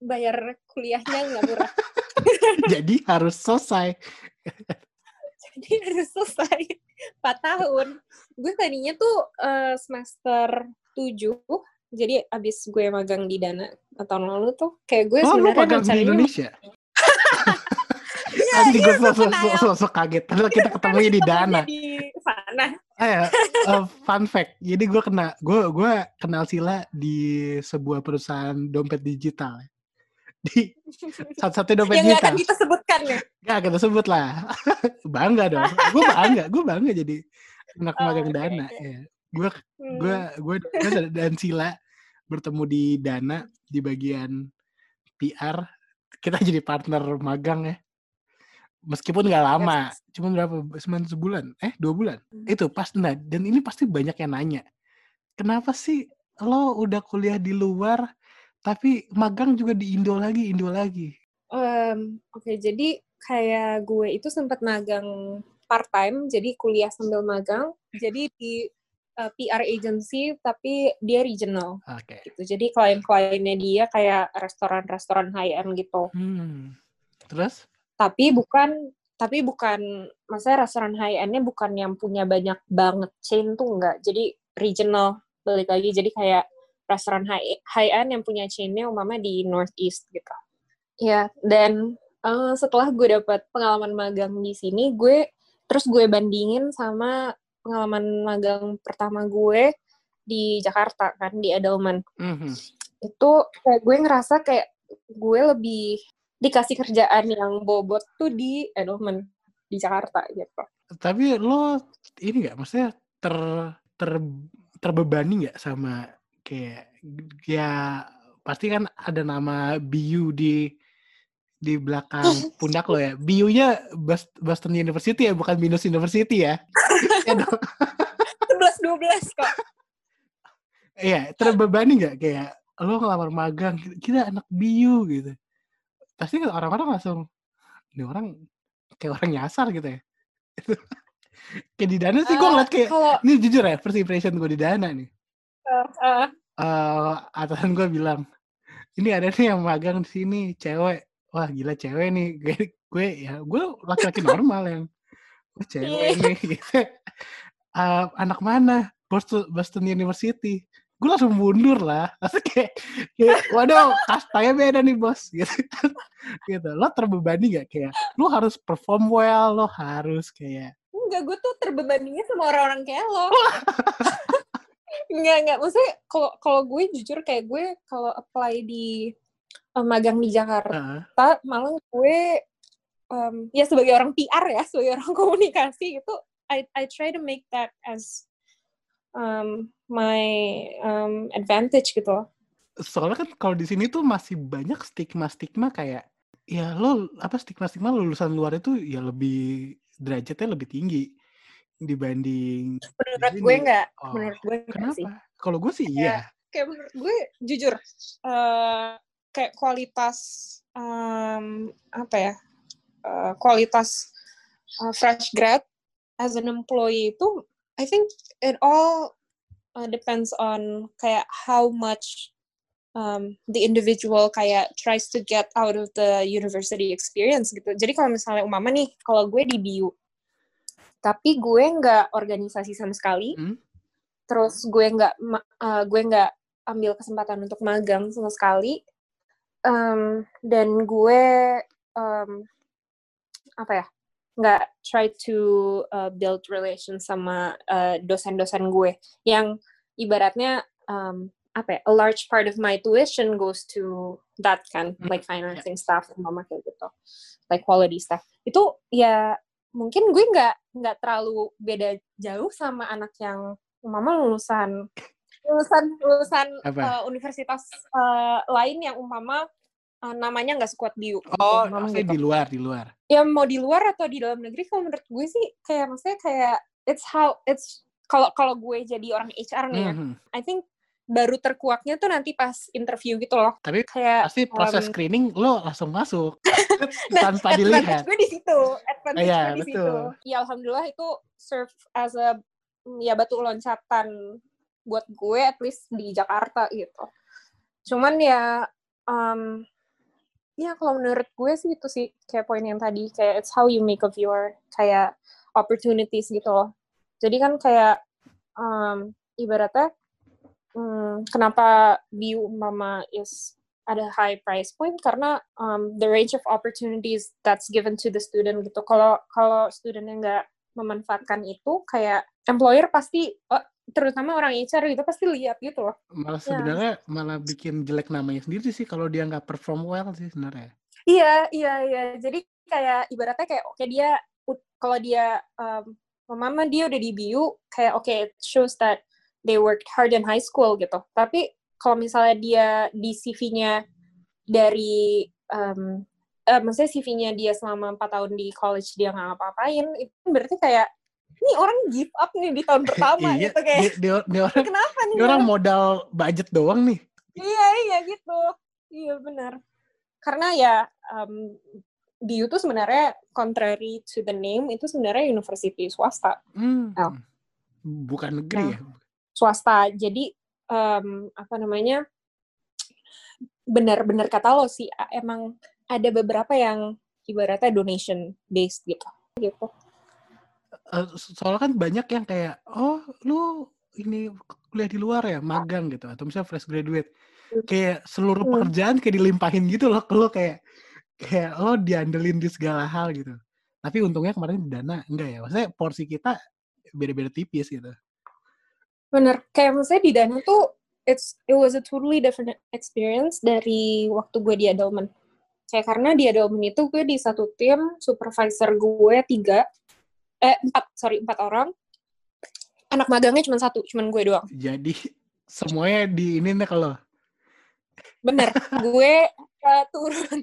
bayar kuliahnya nggak murah. Jadi harus selesai. Jadi harus selesai 4 tahun. Gue tadinya tuh eh, semester 7, jadi abis gue magang di Dana tahun lalu tuh, kayak gue Oh, sebenarnya magang di Indonesia? Anjing gue iya, so, so, pernah so, ya. so, so kaget. Padahal kita ketemunya di Dana. di sana. Eh, eh, fun fact. Jadi gue kena, gue gue kenal Sila di sebuah perusahaan dompet digital. Di satu-satunya dompet Yang nggak digital. akan kita sebutkan ya. Gak kita sebut lah. bangga dong. Gue bangga, gue bangga jadi anak Oh, magang oke, Dana. oke. Ya. Gue Hmm. gue gue gue dan Sila bertemu di Dana di bagian PR. Kita jadi partner magang ya. Meskipun nggak lama, Yes. cuma berapa? Cuma sebulan? Eh, dua bulan? Hmm. Itu pas nah, dan ini pasti banyak yang nanya. Kenapa sih lo udah kuliah di luar tapi magang juga di Indo lagi, Indo lagi? Em, Oke, jadi kayak gue itu sempat magang part time, jadi kuliah sambil magang. Jadi di uh, PR agency, tapi dia regional Oke. gitu. Jadi klien-kliennya dia kayak restoran-restoran high end gitu. Hmm. Terus? Tapi bukan tapi bukan maksudnya restoran high endnya bukan yang punya banyak banget chain tuh enggak. Jadi regional balik lagi jadi kayak restoran high high end yang punya chainnya umpama di northeast gitu. Ya, dan eh, setelah gue dapat pengalaman magang di sini, gue terus gue bandingin sama pengalaman magang pertama gue di Jakarta kan di Edelman. Mhm. Itu kayak gue ngerasa kayak gue lebih dikasih kerjaan yang bobot tuh di Edelman di Jakarta gitu. Tapi lo ini nggak, maksudnya ter ter terbebani nggak sama kayak ya pasti kan ada nama BU di di belakang pundak lo ya. BU-nya Bos- Boston University ya, bukan Binus University ya. Ya dong. 11 12 kok. Iya, terbebani nggak kayak lo ngelamar magang, kita anak BU gitu. Pasti kan orang-orang langsung, ini orang kayak orang nyasar gitu ya. kayak di Dana sih gue Eh, ngeliat kayak, kalau ini jujur ya, first impression gue di Dana nih. Eh atasan gue bilang, ini ada nih yang magang di sini, cewek. Wah gila cewek nih. Gue, gue ya gue laki-laki normal yang, oh cewek Iya. nih. Gitu. Eh, anak mana? Boston, Boston University. Gue langsung mundur lah. Langsung kayak, kayak waduh kastanya beda nih bos. Gitu. gitu. Lo terbebani gak? Kayak, lo harus perform well, lo harus kayak, enggak gue tuh terbebaninya sama orang-orang kayak lo. enggak enggak maksudnya kalau kalau gue jujur kayak gue kalau apply di eh, magang di Jakarta eh, malah gue um, ya sebagai orang PR ya, sebagai orang komunikasi gitu, I I try to make that as um, my um, advantage gitu loh. Soalnya kan kalau di sini tuh masih banyak stigma-stigma kayak ya lo apa stigma-stigma lulusan luar itu ya lebih derajatnya lebih tinggi dibanding menurut gue enggak oh, menurut gue kenapa sih. kalau gue sih iya. kayak menurut gue jujur uh, kayak kualitas um, apa ya uh, kualitas uh, fresh grad as an employee itu I think it all uh, depends on kayak how much um, the individual kayak tries to get out of the university experience gitu. Jadi kalau misalnya umama nih, kalau gue di BU, tapi gue nggak organisasi sama sekali, hmm? terus gue nggak uh, gue nggak ambil kesempatan untuk magang sama sekali, um, dan gue um, apa ya nggak try to uh, build relation sama uh, dosen-dosen gue. Yang ibaratnya um, apa ya a large part of my tuition goes to that kan like financing stuff mama kayak gitu like quality stuff itu ya mungkin gue nggak nggak terlalu beda jauh sama anak yang mama lulusan lulusan lulusan uh, universitas uh, lain yang umpama uh, namanya nggak sekuat biu. Oh, gitu. di luar, di luar. Ya mau di luar atau di dalam negeri, kalau menurut gue sih kayak maksudnya kayak it's how it's kalau kalau gue jadi orang HR nih ya, mm-hmm. I think baru terkuaknya tuh nanti pas interview gitu loh. Tapi kayak pasti proses um, screening lo langsung masuk nah, tanpa dilihat. gue di situ, advantage iya, gue di betul. situ. Ya alhamdulillah itu serve as a ya batu loncatan buat gue at least di Jakarta gitu. Cuman ya um, ya kalau menurut gue sih itu sih kayak poin yang tadi kayak it's how you make of your kayak opportunities gitu loh jadi kan kayak um, ibaratnya um, kenapa di mama is ada high price point karena um, the range of opportunities that's given to the student gitu kalau kalau studentnya nggak memanfaatkan itu kayak employer pasti oh, terutama orang HR gitu pasti lihat gitu loh. Malah ya. sebenarnya ya. malah bikin jelek namanya sendiri sih kalau dia nggak perform well sih sebenarnya. Iya, iya, iya. Jadi kayak ibaratnya kayak oke okay, dia kalau dia um, mama dia udah di BU kayak oke okay, it shows that they worked hard in high school gitu. Tapi kalau misalnya dia di CV-nya dari um, uh, maksudnya CV-nya dia selama empat tahun di college dia nggak ngapa-ngapain itu berarti kayak ini orang give up nih di tahun pertama iya, gitu kayak dia, dia, orang kenapa nih? dia orang modal budget doang nih. Iya iya gitu. Iya benar. Karena ya um, di itu sebenarnya contrary to the name itu sebenarnya university swasta. Hmm. oh. bukan negeri nah, ya swasta. Jadi um, apa namanya benar-benar kata lo sih emang ada beberapa yang ibaratnya donation based gitu. Gitu uh, soalnya kan banyak yang kayak oh lu ini kuliah di luar ya magang gitu. Atau misalnya fresh graduate. Hmm. kayak seluruh hmm. pekerjaan kayak dilimpahin gitu loh lo kayak kayak lo diandelin di segala hal gitu. Tapi untungnya kemarin dana enggak ya? Maksudnya porsi kita beda-beda tipis gitu bener. Kayak maksudnya di dana tuh it's it was a totally different experience dari waktu gue di Adelman. Kayak karena di Adelman itu gue di satu tim supervisor gue tiga eh empat sorry empat orang. Anak magangnya cuma satu cuma gue doang. Jadi semuanya di ini nih kalau. Bener. Gue uh, turun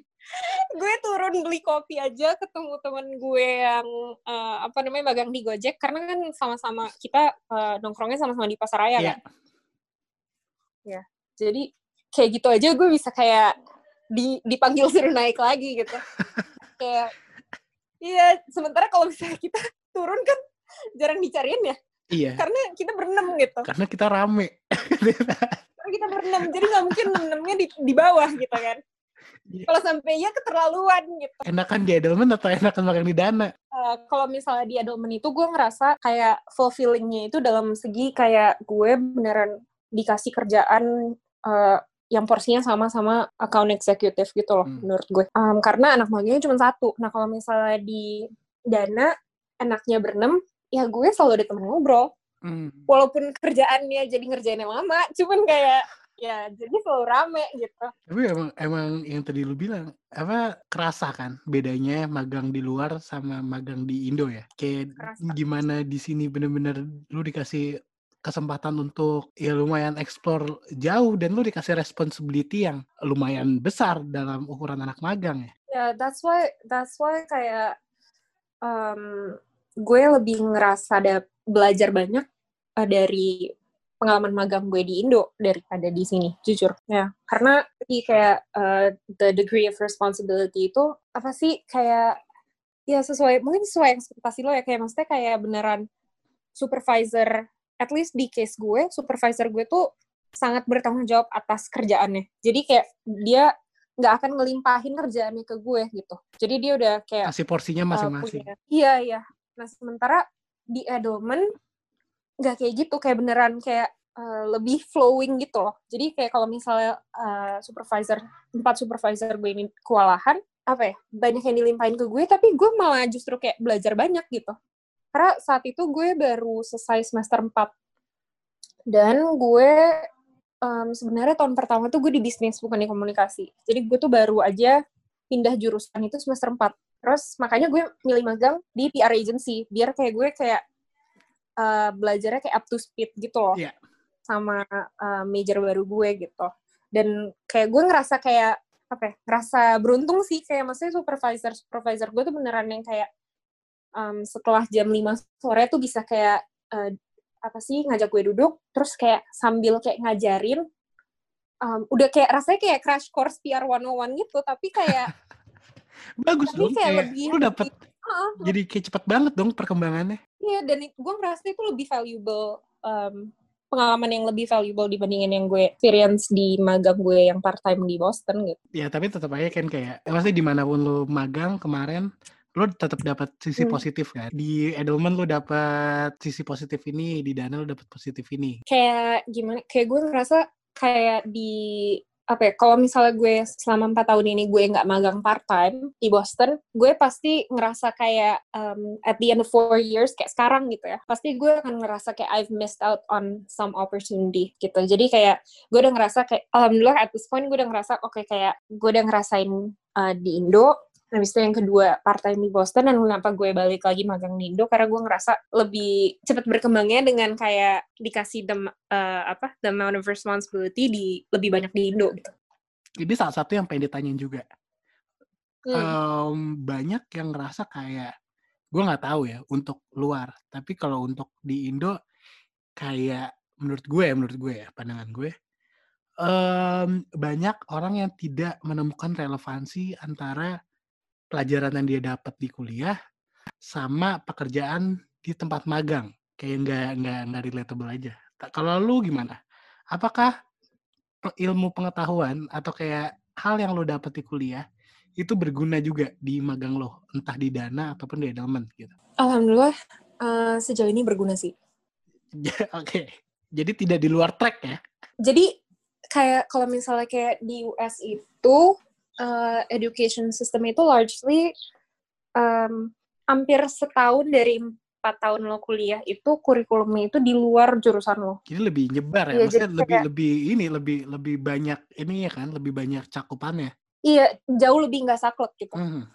gue turun beli kopi aja ketemu temen gue yang uh, apa namanya magang di Gojek karena kan sama-sama kita uh, nongkrongnya sama-sama di pasar raya yeah. kan ya jadi kayak gitu aja gue bisa kayak di dipanggil suruh naik lagi gitu kayak iya sementara kalau misalnya kita turun kan jarang dicariin ya. Iya. Karena kita berenam gitu. Karena kita rame. Karena kita berenam, jadi nggak mungkin berenamnya di, di bawah gitu kan. Yeah. Kalau sampai ya keterlaluan gitu. Enakan di Edelman atau enakan makan di Dana? Uh, kalau misalnya di Edelman itu gue ngerasa kayak fulfillingnya itu dalam segi kayak gue beneran dikasih kerjaan uh, yang porsinya sama sama account executive gitu loh hmm. menurut gue. Um, karena anak magangnya cuma satu. Nah kalau misalnya di Dana enaknya berenam ya gue selalu ada temen ngobrol hmm. walaupun kerjaannya jadi ngerjain yang lama cuman kayak ya jadi selalu rame gitu Tapi emang emang yang tadi lu bilang apa kerasa kan bedanya magang di luar sama magang di Indo ya. Kayak Kerasa. gimana di sini bener-bener lu dikasih kesempatan untuk ya lumayan explore jauh dan lu dikasih responsibility yang lumayan besar dalam ukuran anak magang ya. ya that's why that's why kayak um, gue lebih ngerasa ada belajar banyak uh, dari pengalaman magang gue di Indo daripada di sini jujur. Ya karena di kayak uh, the degree of responsibility itu apa sih kayak ya sesuai mungkin sesuai ekspektasi lo ya kayak maksudnya kayak beneran supervisor at least di case gue supervisor gue tuh sangat bertanggung jawab atas kerjaannya. Jadi kayak dia nggak akan ngelimpahin kerjaannya ke gue gitu. Jadi dia udah kayak Kasih porsinya uh, masing-masing. punya- iya iya. Nah sementara di Edelman nggak kayak gitu kayak beneran kayak uh, lebih flowing gitu. Loh jadi kayak kalau misalnya uh, supervisor empat supervisor gue ini kewalahan apa ya banyak yang dilimpahin ke gue tapi gue malah justru kayak belajar banyak gitu. Karena saat itu gue baru selesai semester 4 dan gue um, sebenarnya tahun pertama tuh gue di bisnis bukan di komunikasi. Jadi gue tuh baru aja pindah jurusan itu semester 4 terus makanya gue milih magang di PR agency biar kayak gue kayak uh, belajarnya kayak up to speed gitu loh Iya. sama uh, major baru gue gitu dan kayak gue ngerasa kayak apa ya ngerasa beruntung sih kayak maksudnya supervisor supervisor gue tuh beneran yang kayak um, setelah jam 5 sore tuh bisa kayak uh, apa sih ngajak gue duduk terus kayak sambil kayak ngajarin um, udah kayak rasanya kayak crash course PR 101 gitu tapi kayak Bagus tapi dong. kayak Kayak lebih- lu dapet Jadi kayak cepet banget dong perkembangannya. Iya, dan gue ngerasa itu lebih valuable, um, pengalaman yang lebih valuable dibandingin yang gue experience di magang gue yang part-time di Boston gitu. Ya tapi tetap aja kan kayak maksudnya di mana pun lu magang kemarin lu tetap dapat sisi Hmm. positif kan. Di Edelman lu dapat sisi positif ini, di Dana lu dapat positif ini. Kayak gimana, kayak gue ngerasa kayak di, apa ya, kalau misalnya gue selama empat tahun ini gue nggak magang part-time di Boston, gue pasti ngerasa kayak um, at the end of four years, kayak sekarang gitu ya, pasti gue akan ngerasa kayak I've missed out on some opportunity gitu. Jadi kayak gue udah ngerasa kayak alhamdulillah at this point gue udah ngerasa oke kayak gue udah ngerasain uh, di Indo habis itu yang kedua part time di Boston dan kenapa gue balik lagi magang di Indo karena gue ngerasa lebih cepat berkembangnya dengan kayak dikasih the uh, apa the amount of responsibility di lebih banyak di Indo gitu. Ini salah satu yang pengen ditanyain juga. Hmm. Em, banyak yang ngerasa kayak gue nggak tahu ya untuk luar, tapi kalau untuk di Indo kayak menurut gue, menurut gue ya pandangan gue, em, banyak orang yang tidak menemukan relevansi antara pelajaran yang dia dapat di kuliah sama pekerjaan di tempat magang kayak nggak nggak nggak relatable aja. Kalau lu gimana? Apakah ilmu pengetahuan atau kayak hal yang lo dapat di kuliah itu berguna juga di magang lo, entah di dana ataupun di Edelman gitu. Alhamdulillah uh, sejauh ini berguna sih. Ya, Oke, jadi tidak di luar track ya? Jadi kayak kalau misalnya kayak di US itu uh, education system itu largely um, hampir setahun dari empat tahun lo kuliah itu kurikulumnya itu di luar jurusan lo. Jadi lebih nyebar ya, Iya, maksudnya jadi lebih kayak- lebih ini lebih lebih banyak ini ya kan, lebih banyak cakupannya. Iya, jauh lebih nggak saklek gitu Hmm.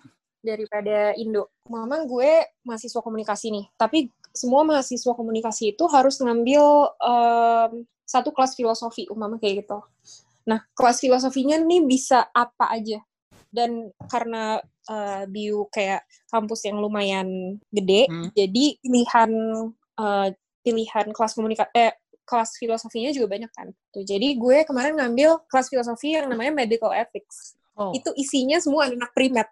daripada Indo. Mama gue mahasiswa komunikasi nih, tapi semua mahasiswa komunikasi itu harus ngambil um, satu kelas filosofi, umama kayak gitu. Nah, kelas filosofinya nih bisa apa aja. Dan karena uh, BU kayak kampus yang lumayan gede, Hmm. jadi pilihan uh, pilihan kelas komunikasi eh, kelas filosofinya juga banyak kan. Tuh, jadi gue kemarin ngambil kelas filosofi yang namanya medical ethics. Oh, Itu isinya semua anak primat.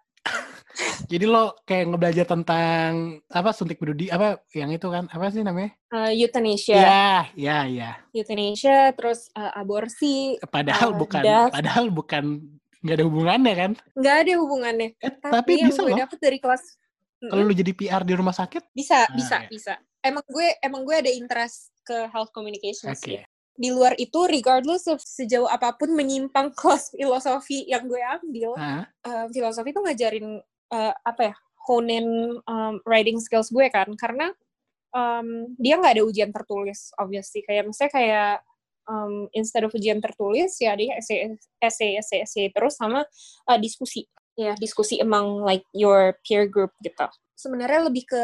Jadi lo kayak ngebelajar tentang apa suntik berudi apa yang itu kan apa sih namanya? Uh, euthanasia, Ya, ya, ya. euthanasia, terus uh, aborsi, Padahal Eh, bukan, das. padahal bukan nggak ada hubungannya kan? nggak ada hubungannya. Eh, Tapi, tapi yang bisa gue loh. dapet dari kelas, Kalau lu jadi PR di rumah sakit, bisa, Ah, bisa, iya. bisa. Emang gue, emang gue ada interest ke health communication oke. sih. Di luar itu, regardless of sejauh apa pun menyimpang kelas filosofi yang gue ambil, Ah, uh, filosofi itu ngajarin uh, apa ya, honin um, writing skills gue kan, karena um, dia nggak ada ujian tertulis, obviously. Kayak misalnya kayak um, instead of ujian tertulis ya ada essay essay essay, essay terus sama uh, diskusi. Ya diskusi among like your peer group gitu. Sebenarnya lebih ke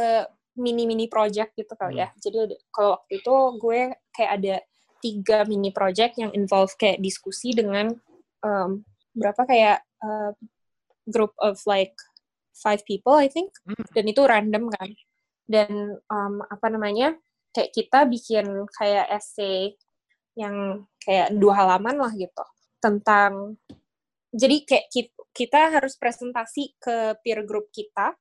mini mini project gitu kali ya. Jadi kalau waktu itu gue kayak ada tiga mini project yang involve kayak diskusi dengan um, berapa kayak uh, group of like five people I think. Hmm. dan itu random kan. Dan um, apa namanya kayak kita bikin kayak essay yang kayak dua halaman lah gitu. Tentang jadi kayak kita harus presentasi ke peer group kita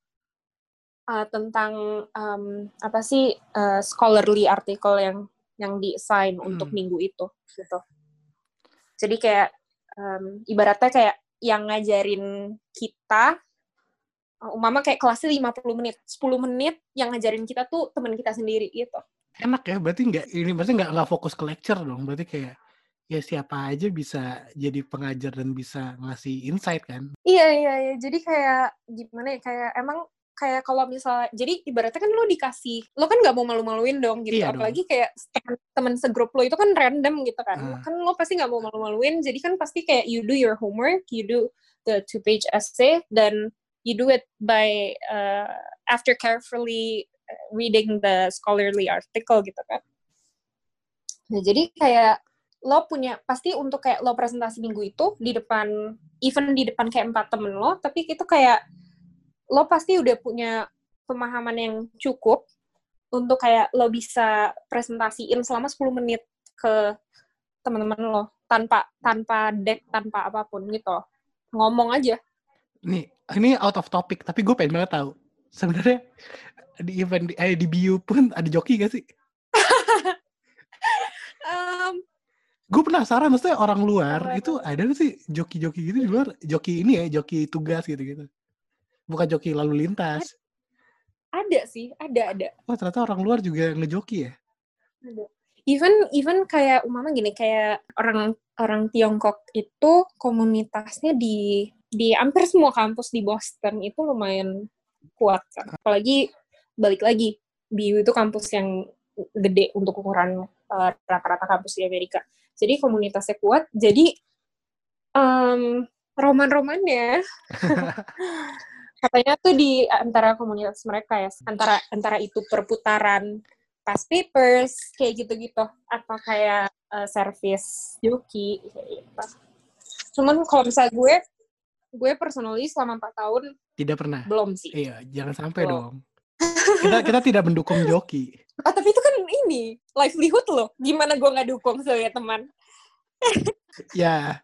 uh, tentang um, apa sih uh, scholarly article yang yang di assign hmm. untuk minggu itu gitu. Jadi kayak um, ibaratnya kayak yang ngajarin kita umama kayak kelasnya 50 menit 10 menit yang ngajarin kita tuh teman kita sendiri gitu. Enak ya berarti nggak ini maksudnya nggak nggak fokus ke lecture dong berarti kayak ya siapa aja bisa jadi pengajar dan bisa ngasih insight kan? Iya iya iya. Jadi kayak gimana ya kayak emang kayak kalau misalnya jadi ibaratnya kan lo dikasih lo kan nggak mau malu-maluin dong gitu iya apalagi dong. kayak teman segrup lo itu kan random gitu kan uh. kan lo pasti nggak mau malu-maluin jadi kan pasti kayak you do your homework you do the two page essay dan you do it by uh, after carefully uh, reading the scholarly article gitu kan nah jadi kayak lo punya pasti untuk kayak lo presentasi minggu itu di depan even di depan kayak empat temen lo tapi itu kayak lo pasti udah punya pemahaman yang cukup untuk kayak lo bisa presentasiin selama 10 menit ke teman-teman lo tanpa tanpa deck tanpa apa pun gitu. Ngomong aja. Nih ini out of topic tapi gue pengen banget tahu. Sebenarnya di event di, eh, di bio pun ada joki gak sih? Um, gue penasaran maksudnya orang luar itu ada gak sih joki-joki gitu di luar? Joki ini ya joki tugas gitu gitu bukan joki lalu lintas. Ada sih, ada ada. Oh ternyata orang luar juga ngejoki ya? Ada. Even even kayak umama gini kayak orang orang Tiongkok itu komunitasnya di di hampir semua kampus di Boston itu lumayan kuat kan. Apalagi balik lagi BU itu kampus yang gede untuk ukuran uh, rata-rata kampus di Amerika. Jadi komunitasnya kuat. Jadi um, roman-romannya katanya tuh di antara komunitas mereka ya antara antara itu perputaran past papers kayak gitu-gitu. Apa kayak uh, service joki kayak gitu. cuman kalau misalnya gue gue personally selama empat tahun tidak pernah? belum sih. Iya jangan sampai belum. dong. Kita kita tidak mendukung joki ah tapi itu kan ini livelihood loh. Gimana gue nggak dukung sebagai teman? Ya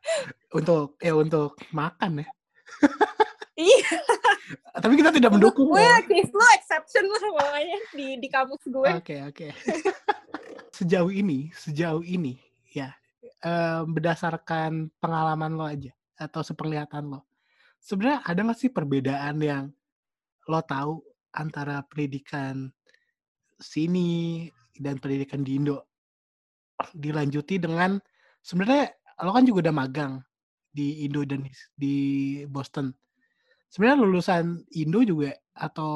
untuk ya untuk makan ya. Iya. Tapi kita tidak mendukung. Gue case lo exception lah pokoknya di di kampus gue. Oke okay, oke. Okay. sejauh ini, sejauh ini ya um, berdasarkan pengalaman lo aja atau sepenglihatan lo, sebenarnya ada nggak sih perbedaan yang lo tahu antara pendidikan sini dan pendidikan di Indo dilanjuti dengan sebenarnya lo kan juga udah magang di Indo dan di Boston sebenarnya lulusan Indo juga atau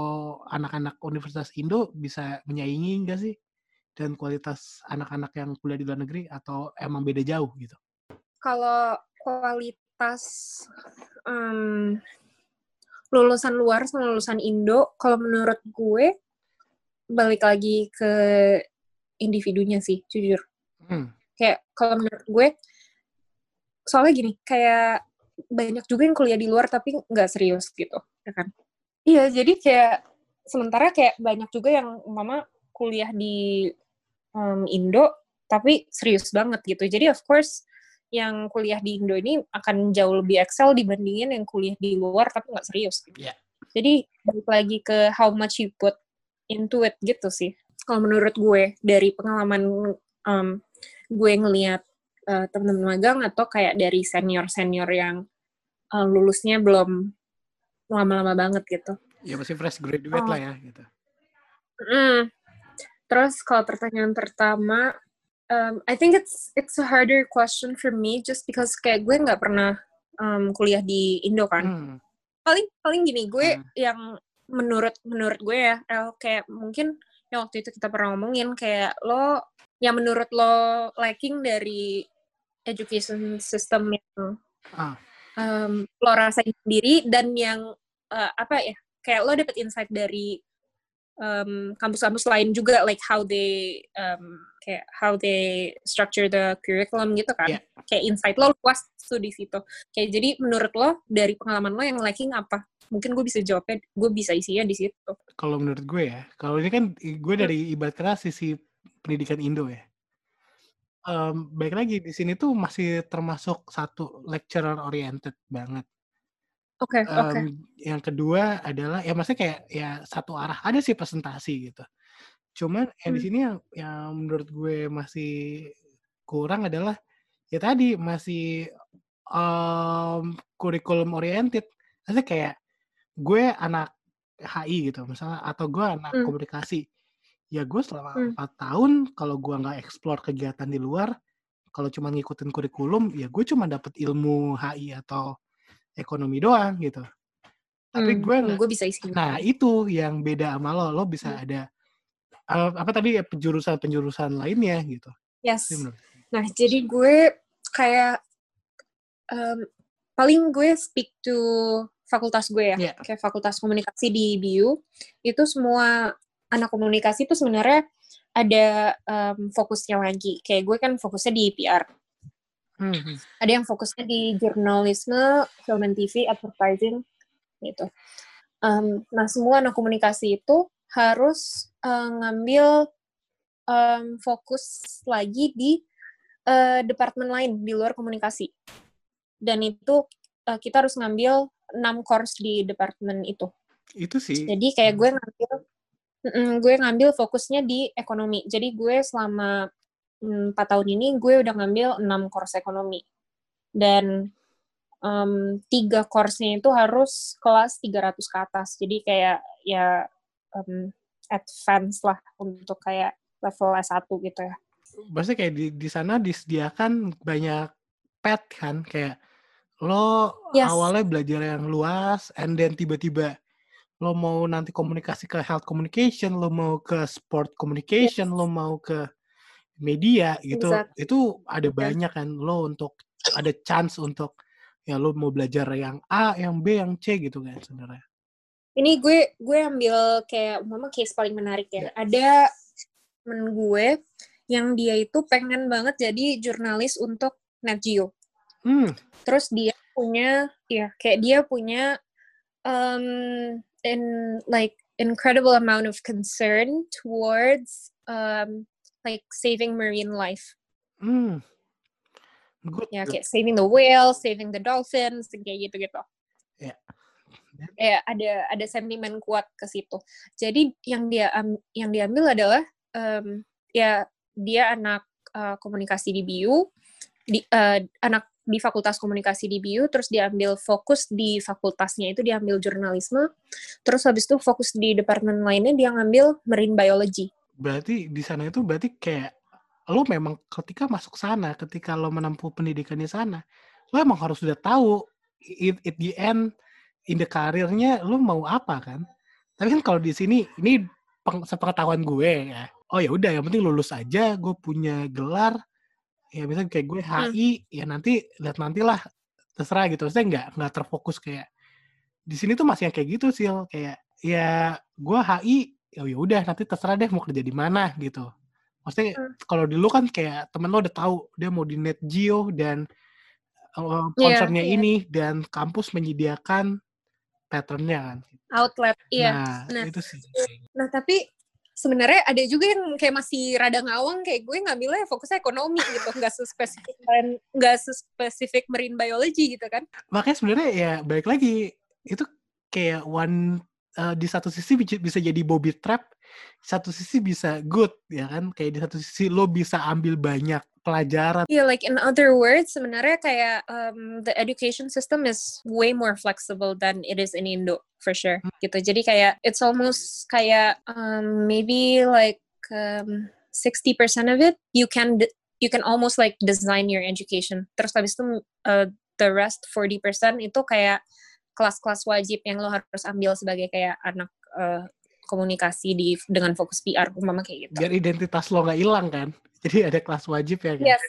anak-anak Universitas Indo bisa menyaingi enggak sih dan kualitas anak-anak yang kuliah di luar negeri atau emang beda jauh gitu? Kalau kualitas um, lulusan luar sama lulusan Indo, kalau menurut gue balik lagi ke individunya sih, jujur. Hmm. Kayak kalau menurut gue, soalnya gini, kayak banyak juga yang kuliah di luar tapi nggak serius gitu, ya kan? Iya, jadi kayak sementara kayak banyak juga yang mama kuliah di um, Indo tapi serius banget gitu. Jadi of course yang kuliah di Indo ini akan jauh lebih excel dibandingin yang kuliah di luar tapi nggak serius. Gitu. Yeah. Jadi balik lagi ke how much you put into it gitu sih. Kalau menurut gue dari pengalaman um, gue ngelihat uh, teman-teman magang atau kayak dari senior-senior yang uh, lulusnya belum lama-lama banget gitu. Ya masih fresh graduate oh. lah ya gitu. Mm. Terus kalau pertanyaan pertama, um, I think it's it's a harder question for me just because kayak gue nggak pernah um, kuliah di Indo kan. Hmm. Paling paling gini gue hmm. yang menurut menurut gue ya, kayak mungkin yang waktu itu kita pernah ngomongin kayak lo yang menurut lo lacking dari education system yang Ah. um, lo rasain sendiri dan yang uh, apa ya kayak lo dapet insight dari um, kampus-kampus lain juga like how they um, kayak how they structure the curriculum gitu kan Iya. kayak insight lo luas tuh di situ kayak jadi menurut lo dari pengalaman lo yang lacking apa mungkin gue bisa jawabnya gue bisa isinya di situ Kalau menurut gue ya, kalau ini kan gue dari ibarat kata sisi pendidikan Indo ya. Em, baik lagi di sini tuh masih termasuk satu lecturer oriented banget. oke oke Em, yang kedua adalah ya maksudnya kayak ya satu arah ada sih presentasi gitu. Cuman yang di Hmm. sini yang yang menurut gue masih kurang adalah ya tadi masih em kurikulum oriented. Maksudnya kayak gue anak HI gitu misalnya atau gue anak Hmm. komunikasi. Ya gue selama Hmm. empat tahun kalau gue nggak explore kegiatan di luar, kalau cuma ngikutin kurikulum ya gue cuma dapet ilmu HI atau ekonomi doang gitu. Tapi Hmm, gue hmm, gue bisa isinya Nah, itu yang beda sama lo. Lo bisa Hmm. ada eh, apa tadi ya penjurusan-penjurusan lainnya gitu. yes. Nah, jadi gue kayak em, paling gue speak to fakultas gue ya, Iya. kayak fakultas komunikasi di BU, itu semua anak komunikasi itu sebenarnya ada em, fokusnya lagi. Kayak gue kan fokusnya di PR. Hmm, hmm. Ada yang fokusnya di jurnalisme, film and TV, advertising, gitu. Em, nah, semua anak komunikasi itu harus eh, ngambil em, fokus lagi di eh, departemen lain di luar komunikasi. Dan itu eh, kita harus ngambil 6 course di departemen itu. Itu sih. Jadi kayak gue ngambil mm, gue ngambil fokusnya di ekonomi. Jadi gue selama mm, 4 tahun ini gue udah ngambil 6 course ekonomi. Dan em, tiga course-nya itu harus kelas 300 ke atas. Jadi kayak ya em, advance lah untuk kayak level S1 gitu ya. Maksudnya kayak di di sana disediakan banyak pet kan kayak lo Yes. awalnya belajar yang luas and then tiba-tiba lo mau nanti komunikasi ke health communication, lo mau ke sport communication, lo mau ke media gitu. Exactly. Itu ada banyak kan lo untuk ada chance untuk ya lo mau belajar yang A, yang B, yang C gitu kan sebenarnya. Ini gue gue ambil kayak mama case paling menarik ya. Ya. Ada temen gue yang dia itu pengen banget jadi jurnalis untuk Nat Geo. Hmm, Terus dia punya ya kayak dia punya um, in like incredible amount of concern towards um, like saving marine life. hmm. Good. Ya kayak saving the whales, saving the dolphins, kayak gitu-gitu. Ya. Ya ada ada sentimen kuat ke situ. Jadi yang dia am- yang diambil adalah em, ya dia anak uh, komunikasi di BU, di uh, anak di fakultas komunikasi di BU, terus diambil fokus di fakultasnya itu diambil jurnalisme, terus habis itu fokus di departemen lainnya dia ngambil marine biology. berarti di sana itu berarti kayak lo memang ketika masuk sana, ketika lo menempuh pendidikan di sana, lo emang harus sudah tahu it, it the end in the karirnya lo mau apa kan? Tapi kan kalau di sini ini peng, sepengetahuan gue ya. Oh ya udah yang penting lulus aja, gue punya gelar. Ya misalnya kayak gue HI, ya nanti lihat nantilah terserah gitu. Maksudnya nggak nggak terfokus kayak di sini tuh masih yang kayak gitu sih kayak ya gue HI ya ya udah nanti terserah deh mau kerja di mana gitu maksudnya Hmm. kalau dulu kan kayak temen lo udah tahu dia mau di Net Geo dan uh, concernnya iya. ini dan kampus menyediakan patternnya kan Outlet, iya. nah Nah, itu sih Nah, tapi sebenarnya ada juga yang kayak masih rada ngawang kayak gue ngambilnya fokusnya ekonomi gitu, nggak sespesifik nggak sespesifik marine biology gitu kan. makanya sebenarnya ya balik lagi itu kayak one uh, di satu sisi bisa jadi bobby trap satu sisi bisa good ya kan kayak di satu sisi lo bisa ambil banyak pelajaran Yeah, like in other words, sebenarnya kayak um, the education system is way more flexible than it is in Indo, for sure. Gitu. Jadi kayak it's almost kayak um, maybe like um, 60% of it you can you can almost like design your education. Terus habis itu uh, the rest 40% itu kayak kelas-kelas wajib yang lo harus ambil sebagai kayak anak uh, komunikasi di dengan fokus PR umpama kayak gitu. Biar identitas lo nggak hilang kan. Jadi ada kelas wajib ya kan. Yes.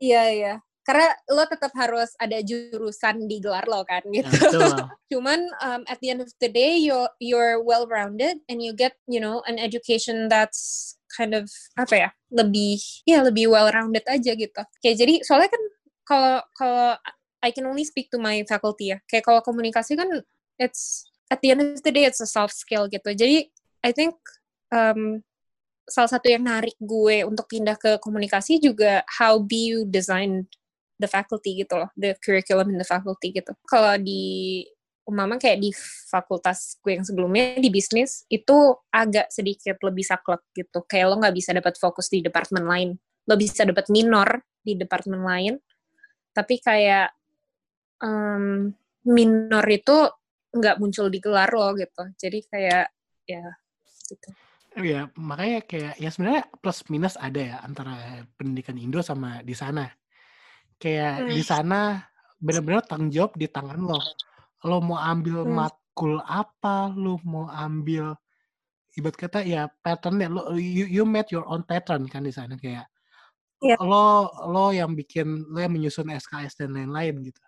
Iya iya. Karena lo tetap harus ada jurusan di gelar lo kan Ya, gitu. betul. Cuman um, at the end of the day you're you're well rounded and you get you know an education that's kind of apa ya lebih ya lebih well rounded aja gitu. Kayak jadi soalnya kan kalau kalau I can only speak to my faculty ya. Kayak kalau komunikasi kan it's at the end of the day it's a soft skill gitu. Jadi I think um, salah satu yang narik gue untuk pindah ke komunikasi juga how you design the faculty gitu loh, the curriculum in the faculty gitu. Kalau di umama kayak di fakultas gue yang sebelumnya di bisnis itu agak sedikit lebih saklek gitu. Kayak lo nggak bisa dapat fokus di departemen lain. Lo bisa dapat minor di departemen lain, tapi kayak um, minor itu nggak muncul di gelar lo gitu. Jadi kayak ya gitu. Iya, makanya kayak ya sebenarnya plus minus ada ya antara pendidikan Indo sama di sana. Kayak di Hmm. sana benar-benar tanggung jawab di tangan lo. Lo mau ambil Hmm. matkul apa, lo mau ambil ibarat kata ya pattern lo you, you made your own pattern kan di sana kayak Iya. lo lo yang bikin lo yang menyusun SKS dan lain-lain gitu.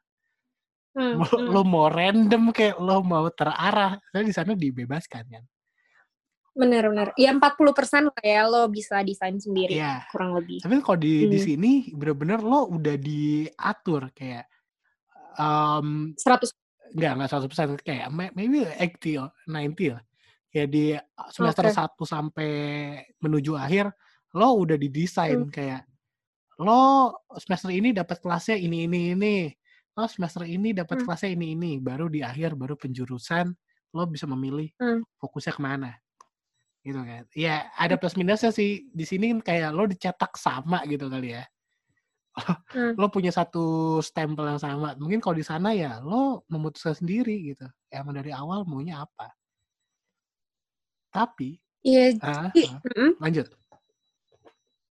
Hmm, Lo, hmm. lo mau random kayak lo mau terarah, karena di sana dibebaskan kan. Bener-bener. Ya 40% lah ya lo bisa desain sendiri Iya. kurang lebih. Tapi kalau di di Hmm. sini bener-bener lo udah diatur kayak um, 100 enggak enggak 100% kayak may- maybe 80 or 90 lah. Kayak di semester Oke. 1 sampai menuju akhir lo udah didesain Hmm. kayak lo semester ini dapat kelasnya ini ini ini. Lo semester ini dapat Hmm. kelasnya ini ini. Baru di akhir baru penjurusan lo bisa memilih Hmm. fokusnya ke mana gitu kan. Ya ada plus minusnya sih di sini kan kayak lo dicetak sama gitu kali ya. Hmm. lo punya satu stempel yang sama. Mungkin kalau di sana ya lo memutuskan sendiri gitu. Emang dari awal maunya apa. Tapi, Iya, ah, jadi, ah, mm-mm. lanjut.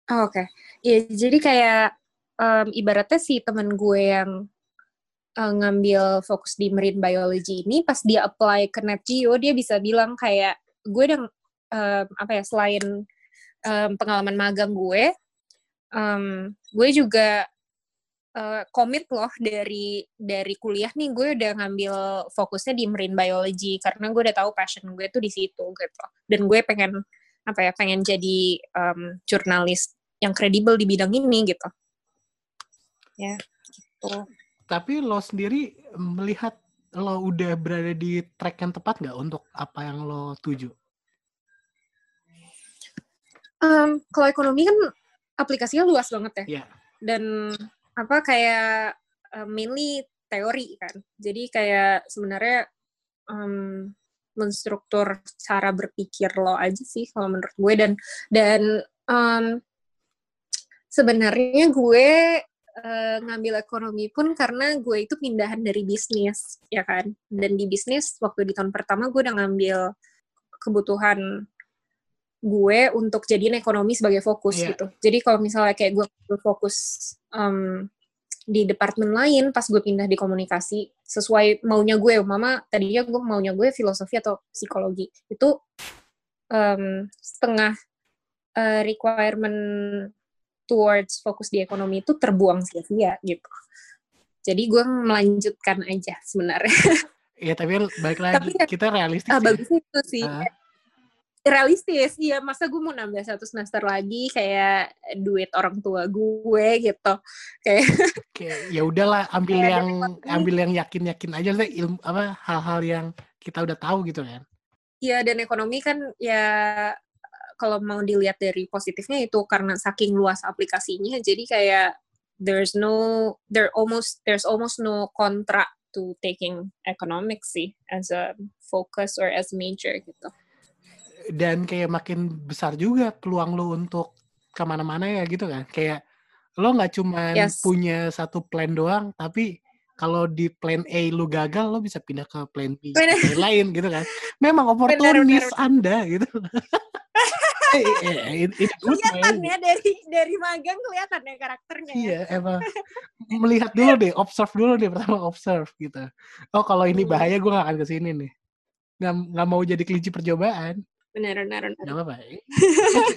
Oh, oke. Iya, jadi kayak em, ibaratnya si temen gue yang eh, ngambil fokus di marine biology ini pas dia apply ke NetGeo dia bisa bilang kayak gue udah em, apa ya selain em, pengalaman magang gue em, gue juga eh, komit loh dari dari kuliah nih. Gue udah ngambil fokusnya di marine biology karena gue udah tahu passion gue tuh di situ gitu. Dan gue pengen apa ya pengen jadi em, jurnalis yang kredibel di bidang ini gitu. Ya gitu. Tapi lo sendiri melihat lo udah berada di track yang tepat nggak untuk apa yang lo tuju? Em, kalau ekonomi kan aplikasinya luas banget ya. Iya. dan apa kayak eh, mainly teori kan. Jadi kayak sebenarnya em, menstruktur cara berpikir lo aja sih kalau menurut gue. Dan dan em, sebenarnya gue eh, ngambil ekonomi pun karena gue itu pindahan dari bisnis ya kan. Dan di bisnis waktu di tahun pertama gue udah ngambil kebutuhan gue untuk jadiin ekonomi sebagai fokus Iya. gitu jadi kalau misalnya kayak gue fokus em, di departemen lain pas gue pindah di komunikasi sesuai maunya gue mama tadinya gue maunya gue filosofi atau psikologi itu em, setengah eh, requirement towards fokus di ekonomi itu terbuang sia-sia gitu. Jadi gue melanjutkan aja sebenarnya. Iya tapi balik lagi Tapi ya- kita realistis Ah, ya. bagusnya itu sih. Ah. Realistis, iya masa gue mau nambah satu semester lagi kayak duit orang tua gue gitu. Kayak Kayak ya udahlah ambil Kayak yang ambil yang yakin-yakin aja deh ilmu apa hal-hal yang kita udah tahu gitu kan. ya dan ekonomi kan ya kalau mau dilihat dari positifnya itu karena saking luas aplikasinya jadi kayak there's no there almost there's almost no kontra to taking economics sih as a focus or as major gitu. Dan kayak makin besar juga peluang lo untuk ke mana-mana ya gitu kan kayak lo nggak cuma Yes. punya satu plan doang tapi kalau di plan A lu gagal lo bisa pindah ke plan B Bener. plan lain gitu kan memang bener, oportunis bener. anda gitu eh, eh, eh, Kelihatan ya dari dari magang kelihatan ya karakternya. ya. iya emang melihat dulu deh observe dulu deh pertama observe gitu oh kalau ini Hmm. bahaya gue gak akan ke sini nih nggak nggak mau jadi kelinci percobaan benar benar benar. Gak apa-apa.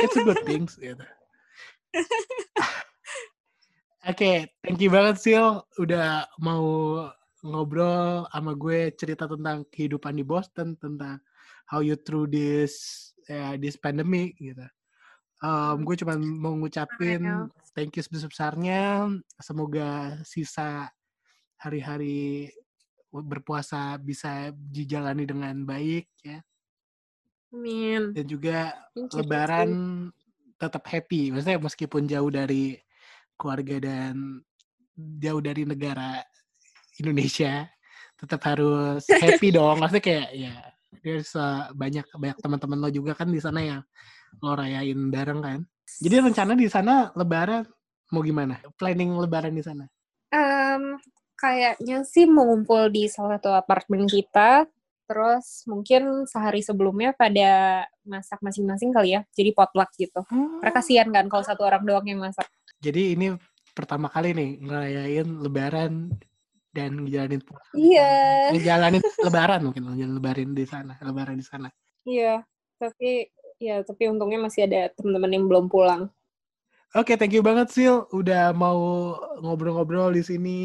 It's, a good things gitu. Oke, thank you banget Sil udah mau ngobrol sama gue cerita tentang kehidupan di Boston, tentang how you through this uh, this pandemic gitu. Um, gue cuma mau ngucapin thank you sebesar-besarnya. Semoga sisa hari-hari berpuasa bisa dijalani dengan baik ya. Amin. Dan juga you, lebaran tetap happy. Maksudnya meskipun jauh dari keluarga dan jauh dari negara Indonesia, tetap harus happy dong. Maksudnya kayak ya there's uh, banyak banyak teman-teman lo juga kan di sana yang lo rayain bareng kan. Jadi rencana di sana lebaran mau gimana? Planning lebaran di sana? Em, kayaknya sih mau ngumpul di salah satu apartemen kita. Terus mungkin sehari sebelumnya pada masak masing-masing kali ya. Jadi potluck gitu. Karena kasihan kan kalau satu orang doang yang masak. Jadi ini pertama kali nih ngerayain lebaran dan ngejalanin puasa. Iya. Ngejalanin lebaran mungkin ngejalanin lebaran di sana, lebaran di sana. Iya. Tapi ya tapi untungnya masih ada teman-teman yang belum pulang. Oke, thank you banget Sil udah mau ngobrol-ngobrol di sini.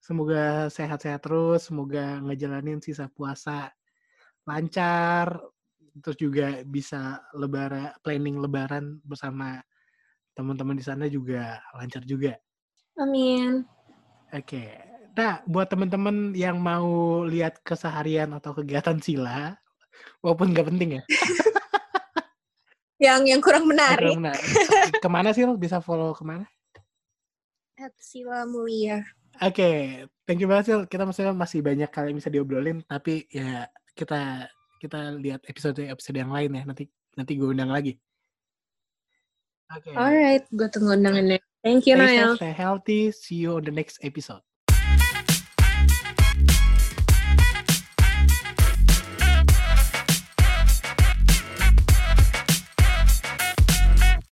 Semoga sehat-sehat terus, semoga ngejalanin sisa puasa lancar, terus juga bisa lebaran planning lebaran bersama teman-teman di sana juga lancar juga. Amin. Oke. Nah, buat teman-teman yang mau lihat keseharian atau kegiatan Sila, walaupun nggak penting ya, Yang yang kurang menarik. kurang menarik. ke mana sih bisa follow ke mana? At Sila Mulia. Oke, thank you banget Sil. Kita maksudnya masih banyak kali yang bisa diobrolin, tapi ya kita kita lihat episode episode yang lain ya. Nanti nanti gue undang lagi. Oke. Alright, gue tunggu undangannya. Thank you, Nail. stay healthy. See you on the next episode.